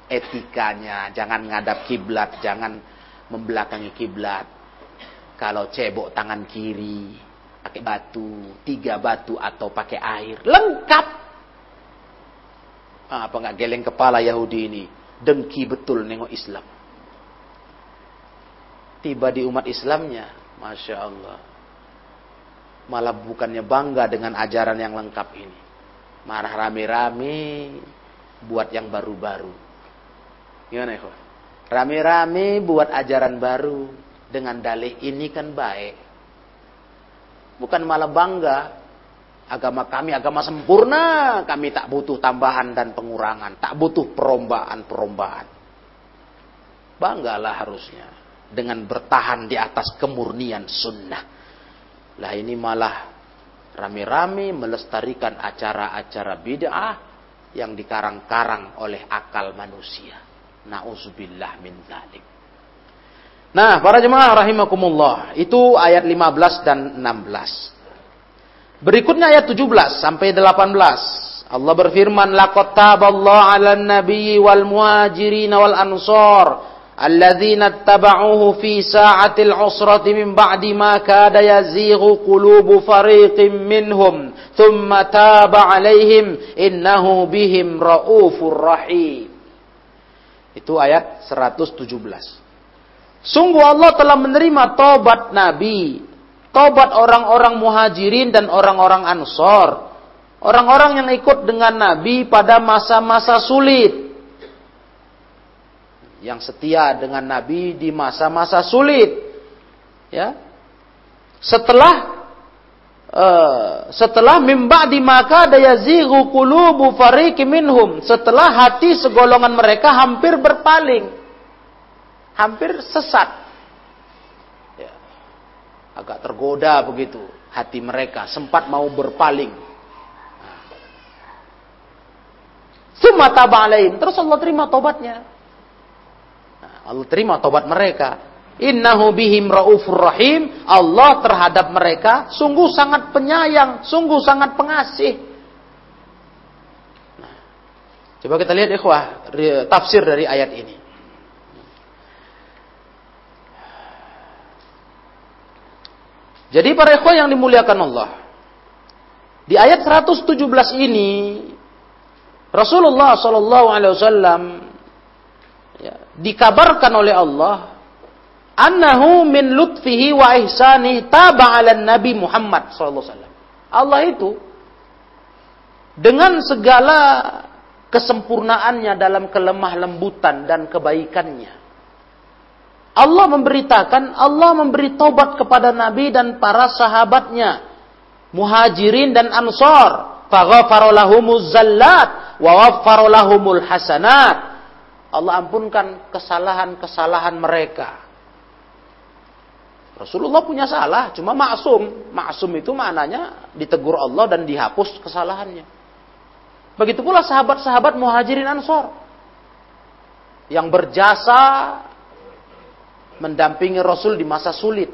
etikanya. Jangan ngadap kiblat. Jangan membelakangi kiblat. Kalau cebok tangan kiri pakai batu, tiga batu atau pakai air, lengkap. Ah, apa nggak geleng kepala Yahudi ini? Dengki betul nengok Islam. Tiba di umat Islamnya, masya Allah. Malah bukannya bangga dengan ajaran yang lengkap ini. Marah rame-rame buat yang baru-baru. Gimana ya? Rame-rame buat ajaran baru dengan dalih ini kan baik. Bukan malah bangga. Agama kami agama sempurna. Kami tak butuh tambahan dan pengurangan. Tak butuh perombaan-perombaan. Banggalah harusnya. Dengan bertahan di atas kemurnian sunnah. Lah ini malah rame-rame melestarikan acara-acara bid'ah yang dikarang-karang oleh akal manusia. Nauzubillah min dzalik. Nah, para jemaah rahimakumullah, itu ayat 15 dan 16. Berikutnya ayat 17 sampai 18. Allah berfirman, "Laqad taballahu 'alan nabiyyi wal muhajirin wal ansar alladzina ittaba'uhu fi sa'atil 'usrati min ba'di ma kada yazighu qulubu fariqin minhum, thumma taba 'alaihim innahu bihim raufur rahim." Itu ayat 117. Sungguh Allah telah menerima tobat Nabi, tobat orang-orang muhajirin dan orang-orang ansor. Orang-orang yang ikut dengan Nabi pada masa-masa sulit. Yang setia dengan Nabi di masa-masa sulit. Ya. Setelah uh, setelah mimba di maka dayazigu qulubu minhum. Setelah hati segolongan mereka hampir berpaling hampir sesat. Ya. Agak tergoda begitu hati mereka, sempat mau berpaling. Sumata ba'alain. Terus Allah terima tobatnya. Nah, Allah terima tobat mereka. Innahu bihim raufur rahim. Allah terhadap mereka sungguh sangat penyayang, sungguh sangat pengasih. Nah, coba kita lihat ikhwah tafsir dari ayat ini. Jadi para ikhwan yang dimuliakan Allah. Di ayat 117 ini Rasulullah Shallallahu Alaihi Wasallam ya, dikabarkan oleh Allah annahu min lutfihi wa ihsani taba ala nabi Muhammad sallallahu. Allah itu dengan segala kesempurnaannya dalam kelemah lembutan dan kebaikannya. Allah memberitakan, Allah memberi tobat kepada Nabi dan para sahabatnya, muhajirin dan ansor. Faghfarolahumuz zallat wa waffarolahumul hasanat. Allah ampunkan kesalahan-kesalahan mereka. Rasulullah punya salah, cuma maksum. Maksum itu maknanya ditegur Allah dan dihapus kesalahannya. Begitu pula sahabat-sahabat muhajirin ansor. Yang berjasa mendampingi Rasul di masa sulit.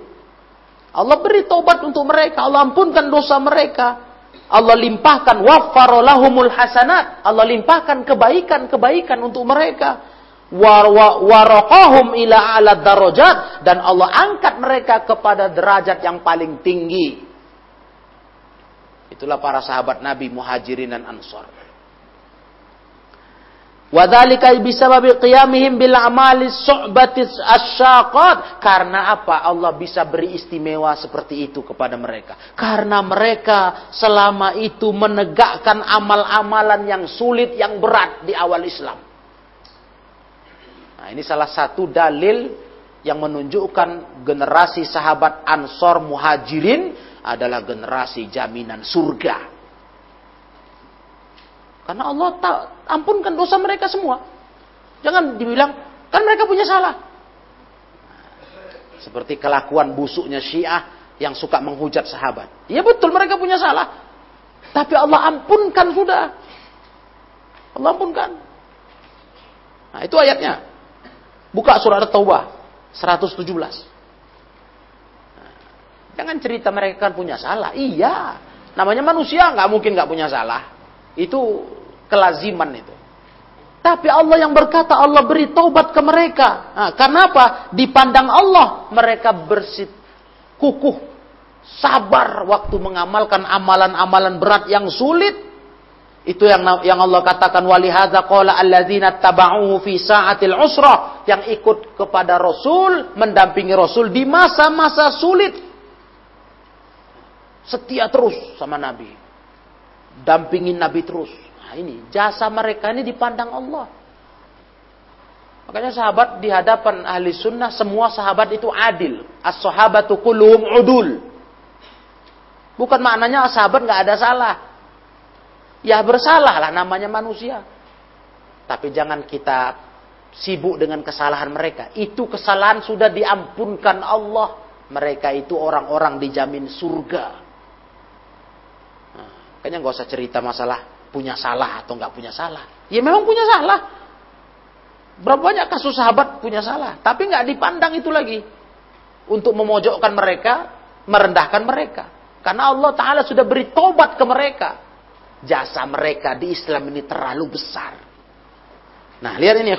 Allah beri tobat untuk mereka. Allah ampunkan dosa mereka. Allah limpahkan wafarolahumul hasanat. Allah limpahkan kebaikan-kebaikan untuk mereka. Warokahum ila ala darajat. Dan Allah angkat mereka kepada derajat yang paling tinggi. Itulah para sahabat Nabi muhajirin dan ansor. Wadhalika bisababi qiyamihim bil amali su'bati asyaqat. Karena apa? Allah bisa beri istimewa seperti itu kepada mereka. Karena mereka selama itu menegakkan amal-amalan yang sulit, yang berat di awal Islam. Nah, ini salah satu dalil yang menunjukkan generasi sahabat Ansor Muhajirin adalah generasi jaminan surga. Karena Allah tak ampunkan dosa mereka semua. Jangan dibilang, kan mereka punya salah. Seperti kelakuan busuknya Syiah yang suka menghujat sahabat. Ya betul mereka punya salah. Tapi Allah ampunkan sudah. Allah ampunkan. Nah itu ayatnya. Buka surat At-Taubah 117. Nah, jangan cerita mereka kan punya salah. Iya. Namanya manusia nggak mungkin nggak punya salah. Itu kelaziman itu. Tapi Allah yang berkata Allah beri taubat ke mereka. Nah, karena? Dipandang Allah mereka bersih kukuh, sabar waktu mengamalkan amalan-amalan berat yang sulit. Itu yang yang Allah katakan walihadza qala alladzina tabauhu fi sa'atil usra yang ikut kepada Rasul, mendampingi Rasul di masa-masa sulit. Setia terus sama Nabi. Dampingin Nabi terus. Nah ini jasa mereka ini dipandang Allah. Makanya sahabat di hadapan ahli sunnah semua sahabat itu adil. As-sahabatu kulluhum udul. Bukan maknanya sahabat nggak ada salah. Ya bersalah lah namanya manusia. Tapi jangan kita sibuk dengan kesalahan mereka. Itu kesalahan sudah diampunkan Allah. Mereka itu orang-orang dijamin surga. Nah, kayaknya nggak usah cerita masalah punya salah atau nggak punya salah. Ya memang punya salah. Berapa banyak kasus sahabat punya salah, tapi nggak dipandang itu lagi untuk memojokkan mereka, merendahkan mereka. Karena Allah Taala sudah beri tobat ke mereka. Jasa mereka di Islam ini terlalu besar. Nah, lihat ini ya,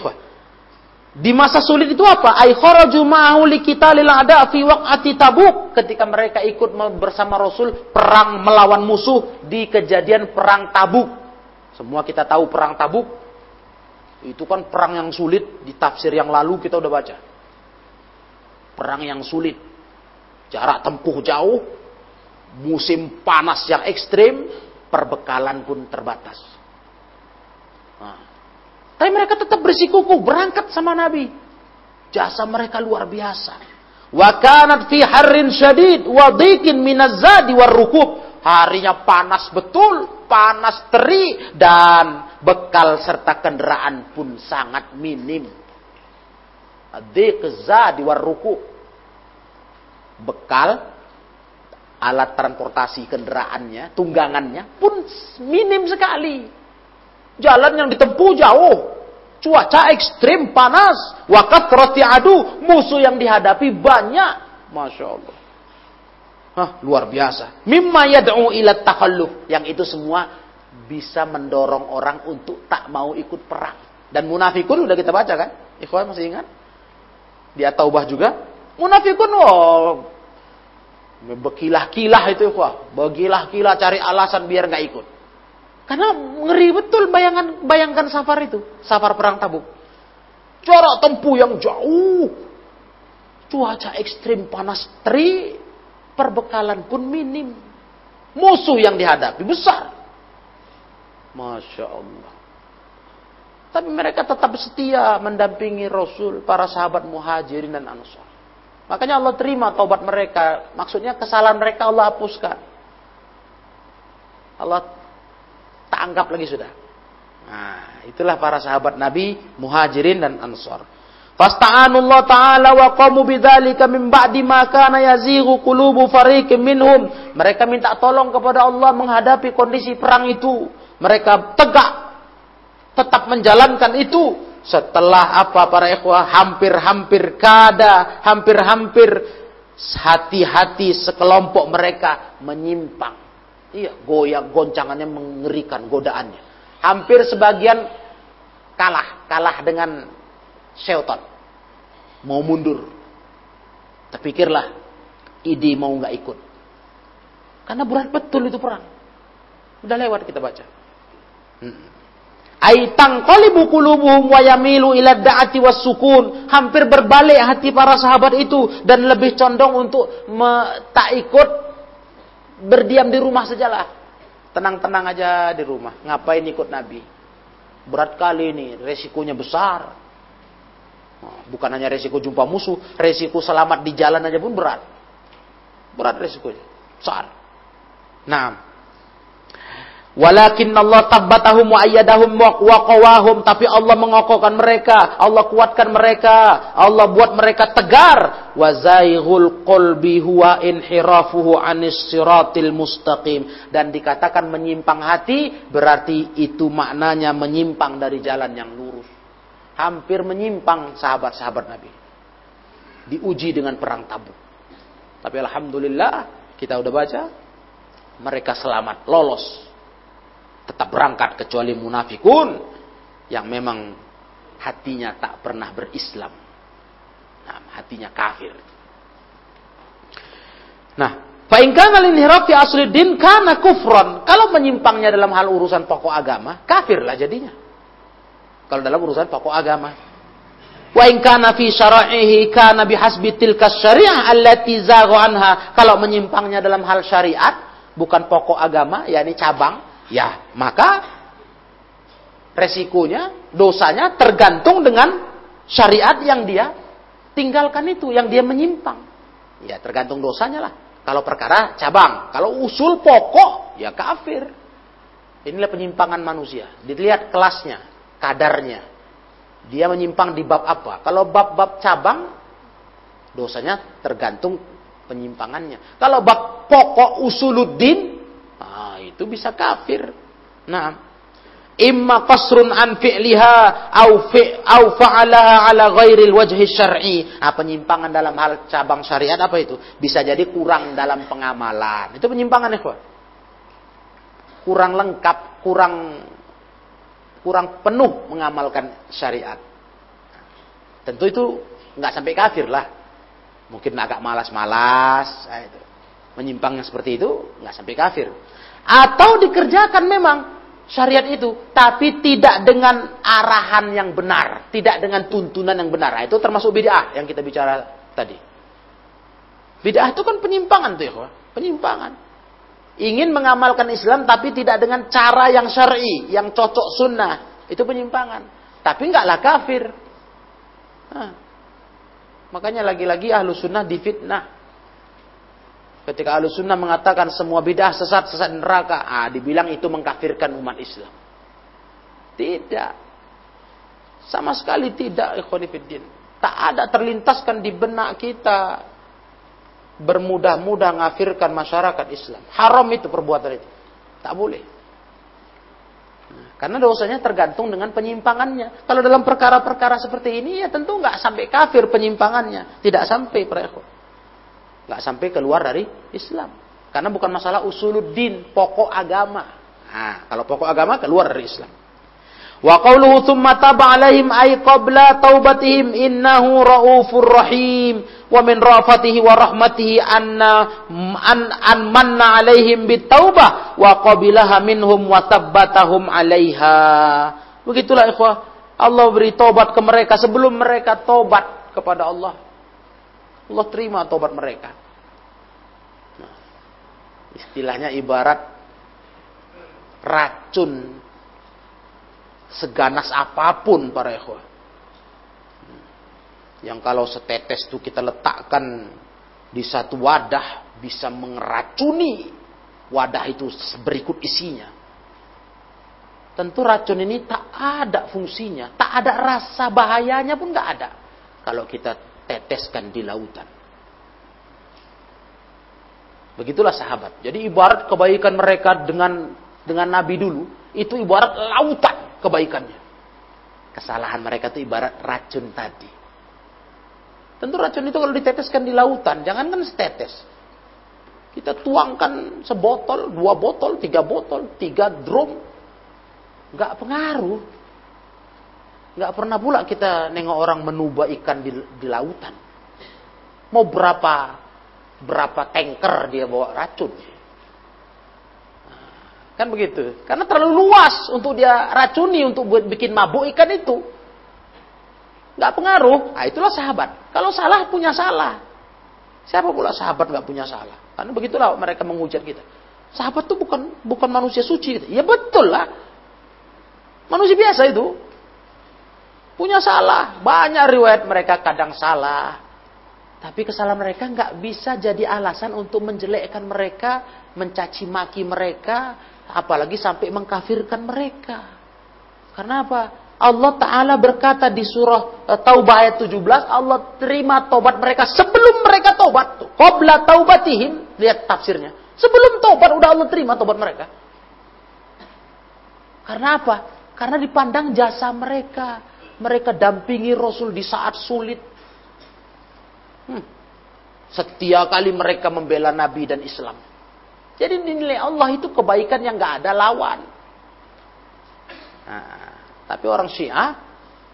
di masa sulit itu apa? Ai kharaju ma'ahu liqitalil ada fi waqati Tabuk ketika mereka ikut bersama Rasul perang melawan musuh di kejadian perang Tabuk. Semua kita tahu perang Tabuk itu kan perang yang sulit di tafsir yang lalu kita udah baca. Perang yang sulit. Jarak tempuh jauh, musim panas yang ekstrim, perbekalan pun terbatas. Nah, tapi mereka tetap bersikukuh berangkat sama Nabi. Jasa mereka luar biasa. Wa kanat fi harrin syadid wa dhikin minazadi war rukub. Harinya panas betul, panas teri dan bekal serta kendaraan pun sangat minim. Dhiq zadi war rukub. Bekal alat transportasi kendaraannya, tunggangannya pun minim sekali. Jalan yang ditempuh jauh. Cuaca ekstrim, panas. Wakat roti adu. Musuh yang dihadapi banyak. Masya Allah. Hah, luar biasa. Mimma yad'u ila takhalluf. Yang itu semua bisa mendorong orang untuk tak mau ikut perang. Dan munafikun udah kita baca kan? Ikhwan masih ingat? Di At-Taubah juga. Munafikun, oh, Bekilah-kilah itu, wah. Bekilah-kilah cari alasan biar nggak ikut. Karena ngeri betul bayangan bayangkan safar itu, safar perang Tabuk. Jarak tempuh yang jauh. Cuaca ekstrim panas terik, perbekalan pun minim. Musuh yang dihadapi besar. Masya Allah. Tapi mereka tetap setia mendampingi Rasul, para sahabat muhajirin dan ansar. Makanya Allah terima taubat mereka. Maksudnya kesalahan mereka Allah hapuskan. Allah tak anggap lagi sudah. Nah, itulah para sahabat Nabi, muhajirin dan ansar. Fasta'anullah ta'ala wa qamu bidzalika min ba'di ma kana yazighu qulubu fariqin minhum. Mereka minta tolong kepada Allah menghadapi kondisi perang itu. Mereka tegak tetap menjalankan itu setelah apa para ikhwah hampir-hampir kada, hampir-hampir hati-hati sekelompok mereka menyimpang. Iya, goyang goncangannya mengerikan godaannya. Hampir sebagian kalah, kalah dengan syaitan. Mau mundur. Terpikirlah, ide mau nggak ikut. Karena berat betul itu perang. Udah lewat kita baca. Hmm. Aitang qalibu qulubuhum wa yamilu ila da'ati was sukun. Hampir berbalik hati para sahabat itu dan lebih condong untuk tak ikut berdiam di rumah sajalah. Tenang-tenang aja di rumah. Ngapain ikut Nabi? Berat kali ini, resikonya besar. Bukan hanya resiko jumpa musuh, resiko selamat di jalan aja pun berat. Berat resikonya. Besar. Nah, Walakin Allah tabbatahum wa ayyadahum wa. Tapi Allah mengokohkan mereka. Allah kuatkan mereka. Allah buat mereka tegar. Wa zaihul qalbi huwa inhirafuhu anis siratil mustaqim. Dan dikatakan menyimpang hati. Berarti itu maknanya menyimpang dari jalan yang lurus. Hampir menyimpang sahabat-sahabat Nabi. Diuji dengan perang tabuk. Tapi Alhamdulillah kita udah baca. Mereka selamat, lolos tetap berangkat kecuali munafikun yang memang hatinya tak pernah berislam. Nah, hatinya kafir. Nah, Fa'inkan al-inhiraf fi asli din karena kufron. Kalau menyimpangnya dalam hal urusan pokok agama, kafir lah jadinya. Kalau dalam urusan pokok agama. Wa in kana fi syara'ihi kana bihasbi tilka syariah allati. Kalau menyimpangnya dalam hal syariat, bukan pokok agama, yakni cabang, Ya, maka resikonya, dosanya tergantung dengan syariat yang dia tinggalkan itu, yang dia menyimpang. Ya, tergantung dosanya lah. Kalau perkara cabang, kalau usul pokok, ya kafir. Inilah penyimpangan manusia. Dilihat kelasnya, kadarnya. Dia menyimpang di bab apa? Kalau bab-bab cabang, dosanya tergantung penyimpangannya. Kalau bab pokok usuluddin, itu bisa kafir. Nah, imma qasrun an fi'liha au fi au fa'alaha ala ghairil wajhi syar'i. Ah, penyimpangan dalam hal cabang syariat apa itu? Bisa jadi kurang dalam pengamalan. Itu penyimpangan ya, Kurang lengkap, kurang kurang penuh mengamalkan syariat. Tentu itu nggak sampai kafir lah. Mungkin agak malas-malas, nah itu. Menyimpang yang seperti itu nggak sampai kafir. Atau dikerjakan memang syariat itu, tapi tidak dengan arahan yang benar, tidak dengan tuntunan yang benar. Nah, itu termasuk bid'ah yang kita bicara tadi. Bid'ah itu kan penyimpangan tuh ya, penyimpangan. Ingin mengamalkan Islam tapi tidak dengan cara yang syar'i, yang cocok sunnah, itu penyimpangan. Tapi enggaklah kafir. Nah, makanya lagi-lagi ahlu sunnah difitnah. Ketika ahlu sunnah mengatakan semua bidah sesat, sesat neraka. Ah, dibilang itu mengkafirkan umat Islam. Tidak. Sama sekali tidak, ikhwanifiddin. Tak ada terlintaskan di benak kita. Bermudah-mudah ngafirkan masyarakat Islam. Haram itu perbuatan itu. Tak boleh. Nah, karena dosanya tergantung dengan penyimpangannya. Kalau dalam perkara-perkara seperti ini ya tentu nggak sampai kafir penyimpangannya. Tidak sampai para ikhwan nggak sampai keluar dari Islam. Karena bukan masalah usuluddin, pokok agama. Nah, kalau pokok agama keluar dari Islam. Wa qawluhu thumma taba alaihim ay qabla taubatihim innahu raufur rahim wa min rafatihi wa rahmatihi anna an, an manna alaihim bitaubah wa qabilaha minhum wa tabbatahum alaiha. Begitulah ikhwah. Allah beri tobat ke mereka sebelum mereka tobat kepada Allah. Allah terima tobat mereka. Nah, istilahnya ibarat racun seganas apa pun para ikhwah. Yang kalau setetes itu kita letakkan di satu wadah bisa mengeracuni wadah itu berikut isinya. Tentu racun ini tak ada fungsinya, tak ada rasa bahayanya pun nggak ada kalau kita teteskan di lautan. Begitulah sahabat. Jadi ibarat kebaikan mereka dengan dengan Nabi dulu itu ibarat lautan kebaikannya. Kesalahan mereka itu ibarat racun tadi. Tentu racun itu kalau diteteskan di lautan, jangan kan setetes. Kita tuangkan sebotol, dua botol, tiga botol, tiga drum. Nggak pengaruh. Nggak pernah pula kita nengok orang menuba ikan di, di lautan. Mau berapa berapa tanker dia bawa racun. Kan begitu. Karena terlalu luas untuk dia racuni untuk buat bikin mabuk ikan itu. Nggak pengaruh. Nah, itulah sahabat. Kalau salah punya salah. Siapa pula sahabat nggak punya salah? Karena begitulah mereka menghujat kita. Sahabat itu bukan bukan manusia suci. Gitu. Ya betul lah. Manusia biasa itu. Punya salah. Banyak riwayat mereka kadang salah. Tapi kesalahan mereka nggak bisa jadi alasan untuk menjelekkan mereka, mencaci maki mereka, apalagi sampai mengkafirkan mereka. Karena apa? Allah Ta'ala berkata di surah uh, Taubah ayat 17, Allah terima taubat mereka sebelum mereka taubat. Qobla taubatihim, lihat tafsirnya. Sebelum taubat udah Allah terima taubat mereka. Karena apa? Karena dipandang jasa mereka. Mereka dampingi Rasul di saat sulit. Hmm. Setia kali mereka membela Nabi dan Islam. Jadi dinilai Allah itu kebaikan yang nggak ada lawan. Nah, tapi orang Syiah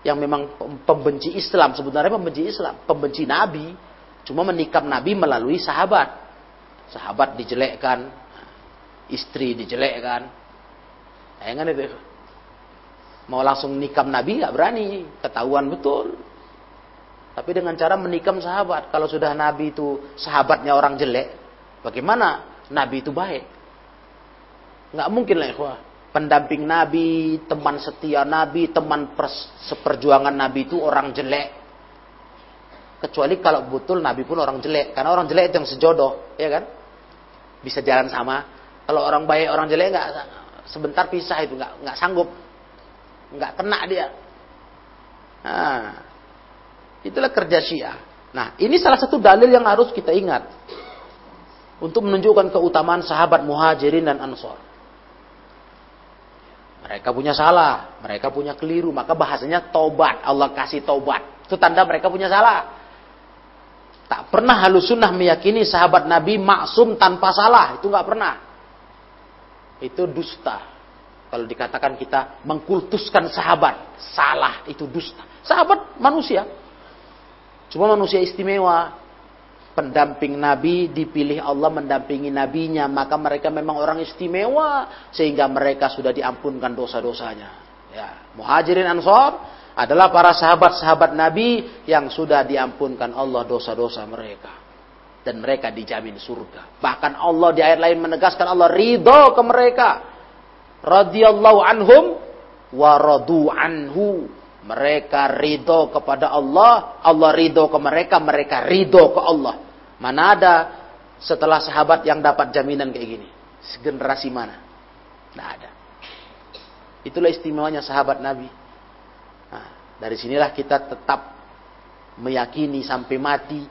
yang memang pembenci Islam sebenarnya pembenci Islam, pembenci Nabi, cuma menikam Nabi melalui sahabat. Sahabat dijelekkan, istri dijelekkan. Ya kan itu. Mau langsung nikam Nabi nggak berani, ketahuan betul. Tapi dengan cara menikam sahabat, kalau sudah Nabi itu sahabatnya orang jelek, bagaimana Nabi itu baik. Nggak mungkin lah ikhwah. Pendamping Nabi, teman setia Nabi, teman seperjuangan Nabi itu orang jelek. Kecuali kalau betul Nabi pun orang jelek. Karena orang jelek itu yang sejodoh, ya kan? Bisa jalan sama. Kalau orang baik, orang jelek nggak sebentar pisah itu nggak nggak sanggup, nggak kena dia. Nah, itulah kerja Syiah. Nah, ini salah satu dalil yang harus kita ingat untuk menunjukkan keutamaan sahabat muhajirin dan ansor. Mereka punya salah, mereka punya keliru, maka bahasanya tobat. Allah kasih tobat. Itu tanda mereka punya salah. Tak pernah halus sunnah meyakini sahabat Nabi maksum tanpa salah. Itu nggak pernah. Itu dusta. Kalau dikatakan kita mengkultuskan sahabat, salah itu dusta. Sahabat manusia. Cuma manusia istimewa, pendamping Nabi dipilih Allah mendampingi nabinya maka mereka memang orang istimewa sehingga mereka sudah diampunkan dosa-dosanya. Ya muhajirin ansor adalah para sahabat-sahabat Nabi yang sudah diampunkan Allah dosa-dosa mereka. Dan mereka dijamin surga. Bahkan Allah di ayat lain menegaskan Allah ridho ke mereka radhiyallahu anhum wa radu anhu mereka ridho kepada Allah, Allah ridho ke mereka, mereka ridho ke Allah. Mana ada setelah sahabat yang dapat jaminan kayak gini? Generasi mana? Tidak ada. Itulah istimewanya sahabat Nabi. Nah, dari sinilah kita tetap meyakini sampai mati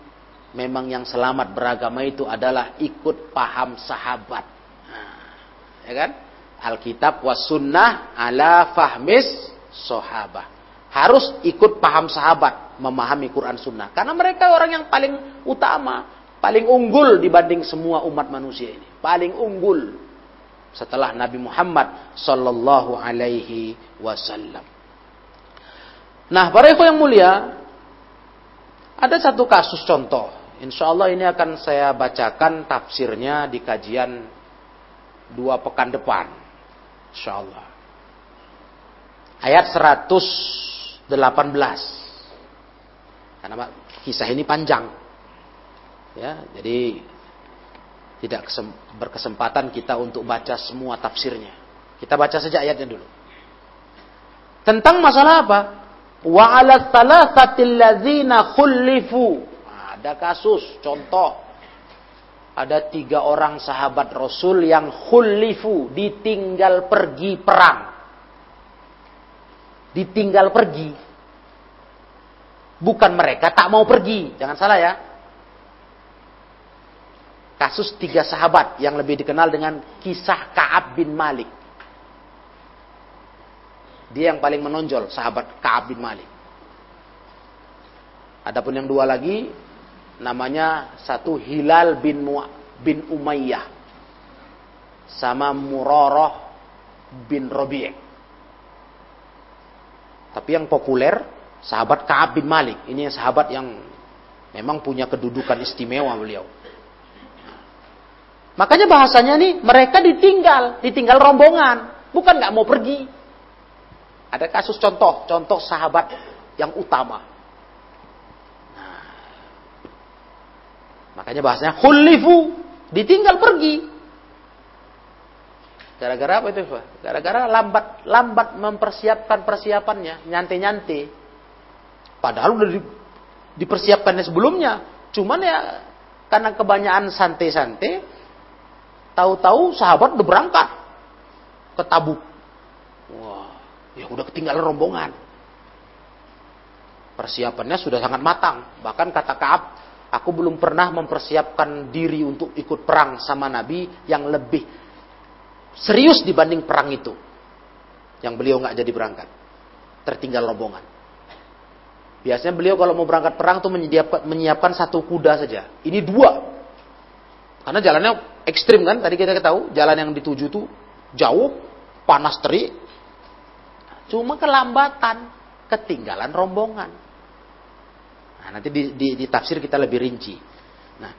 memang yang selamat beragama itu adalah ikut paham sahabat. Nah, ya kan? Alkitab was sunnah ala fahmis sahabat. Harus ikut paham sahabat memahami Quran sunnah. Karena mereka orang yang paling utama paling unggul dibanding semua umat manusia ini. Paling unggul. setelah Nabi Muhammad sallallahu alaihi wasallam. Nah, para yang mulia, ada satu kasus contoh. Insya Allah ini akan saya bacakan tafsirnya di kajian dua pekan depan. Insya Allah. Ayat 118. Karena kisah ini panjang. Ya, jadi tidak berkesempatan kita untuk baca semua tafsirnya. Kita baca saja ayatnya dulu. Tentang masalah apa? Wa 'ala thalathatil ladzina khulifu. Ada kasus, contoh. Ada tiga orang sahabat Rasul yang khulifu, ditinggal pergi perang. Ditinggal pergi. Bukan mereka tak mau pergi, jangan salah ya. Kasus tiga sahabat yang lebih dikenal dengan kisah Ka'ab bin Malik. Dia yang paling menonjol, sahabat Ka'ab bin Malik. Adapun yang dua lagi, namanya satu Hilal bin Mu bin Umayyah. Sama Muroroh bin Robi'ah. Tapi yang populer, sahabat Ka'ab bin Malik. Ini sahabat yang memang punya kedudukan istimewa beliau. Makanya bahasanya nih, mereka ditinggal, ditinggal rombongan. Bukan nggak mau pergi. Ada kasus contoh, contoh sahabat yang utama. Makanya bahasanya khulifu, ditinggal pergi. Gara-gara apa itu? Gara-gara lambat lambat mempersiapkan persiapannya, nyante-nyante. Padahal udah di, dipersiapkannya sebelumnya. Cuman ya karena kebanyakan santai-santai, tahu-tahu sahabat udah berangkat ke Tabuk. Wah, Ya udah ketinggalan rombongan. Persiapannya sudah sangat matang. Bahkan kata Kaab, aku belum pernah mempersiapkan diri untuk ikut perang sama Nabi yang lebih serius dibanding perang itu. Yang beliau nggak jadi berangkat. Tertinggal rombongan. Biasanya beliau kalau mau berangkat perang tuh menyiapkan, menyiapkan satu kuda saja. Ini dua. Karena jalannya ekstrim kan, tadi kita tahu jalan yang dituju tuh jauh, panas terik, Cuma kelambatan, ketinggalan rombongan. Nah, nanti di, di, di tafsir kita lebih rinci. Nah,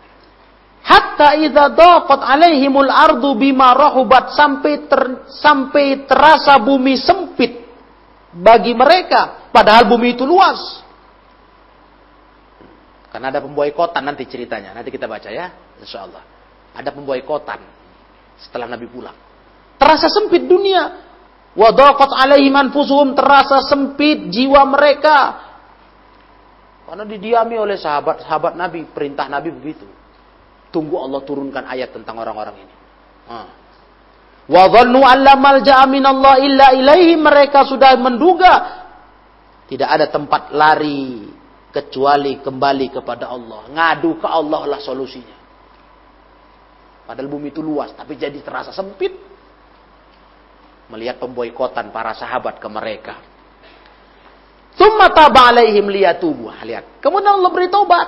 hatta idza daqat alaihimul ardu bima rahubat sampai ter, sampai terasa bumi sempit bagi mereka padahal bumi itu luas. Karena ada pemboikotan nanti ceritanya. Nanti kita baca ya, insya Allah. Ada pemboikotan setelah Nabi pulang. Terasa sempit dunia. Wadaqat alaihim anfusuhum terasa sempit jiwa mereka. Karena didiami oleh sahabat-sahabat Nabi, perintah Nabi begitu. Tunggu Allah turunkan ayat tentang orang-orang ini. Wa dhannu alla minallah illa ilaihi mereka sudah menduga tidak ada tempat lari kecuali kembali kepada Allah. Ngadu ke Allah lah solusinya. Padahal bumi itu luas, tapi jadi terasa sempit melihat pemboikotan para sahabat ke mereka. Tsumma taba alaihim liyatubu. Lihat. Kemudian Allah beri tobat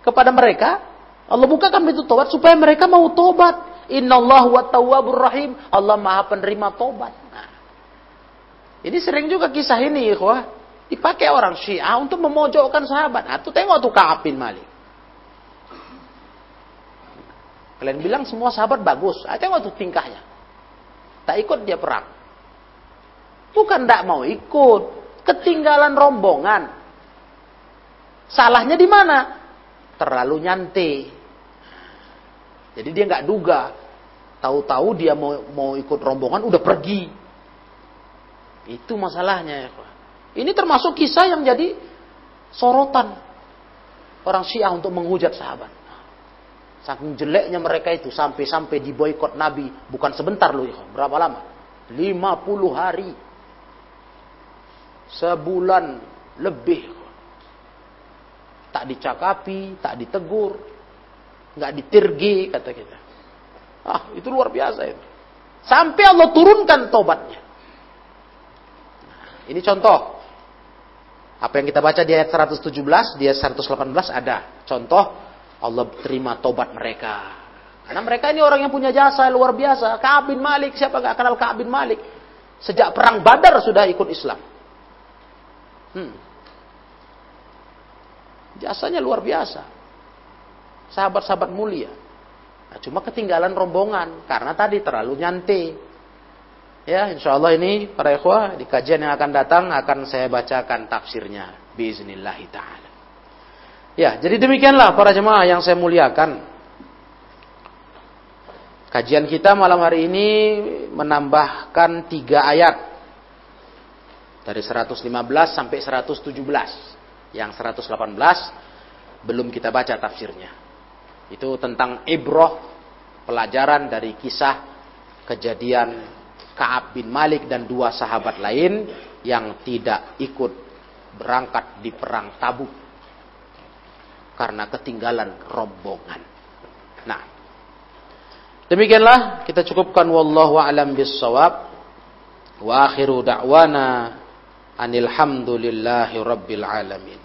kepada mereka. Allah bukakan pintu tobat supaya mereka mau tobat. Innallaha wa tawwabur rahim. Allah Maha penerima tobat. Nah. Ini sering juga kisah ini, ikhwah. Dipakai orang Syiah untuk memojokkan sahabat. Nah, tuh tengok tuh Ka'ab bin Malik. Kalian bilang semua sahabat bagus. Ah, tengok tuh tingkahnya. Tak ikut dia perang. Bukan tidak mau ikut. Ketinggalan rombongan. Salahnya di mana? Terlalu nyantai. Jadi dia nggak duga. Tahu-tahu dia mau mau ikut rombongan udah pergi. Itu masalahnya ya. Ini termasuk kisah yang jadi sorotan orang Syiah untuk menghujat sahabat. Saking jeleknya mereka itu sampai-sampai diboykot Nabi bukan sebentar loh ya. Berapa lama? 50 hari. Sebulan lebih. Tak dicakapi, tak ditegur, nggak ditirgi kata kita. Ah, itu luar biasa itu. Sampai Allah turunkan tobatnya. Nah, ini contoh. Apa yang kita baca di ayat 117, di ayat 118 ada contoh Allah terima tobat mereka. Karena mereka ini orang yang punya jasa luar biasa. Ka'ab bin Malik, siapa nggak kenal Ka'ab bin Malik? Sejak perang Badar sudah ikut Islam. Hmm. Jasanya luar biasa. Sahabat-sahabat mulia. Nah, cuma ketinggalan rombongan karena tadi terlalu nyantai. Ya, insya Allah ini para ikhwah di kajian yang akan datang akan saya bacakan tafsirnya. Bismillahirrahmanirrahim. ta'ala. Ya, jadi demikianlah para jemaah yang saya muliakan. Kajian kita malam hari ini menambahkan tiga ayat dari 115 sampai 117. Yang 118 belum kita baca tafsirnya. Itu tentang ibroh pelajaran dari kisah kejadian Kaab bin Malik dan dua sahabat lain yang tidak ikut berangkat di perang Tabuk karena ketinggalan rombongan. Nah, Demikianlah kita cukupkan wallahu a'lam bissawab. Wa akhiru da'wana anil hamdulillahi rabbil alamin.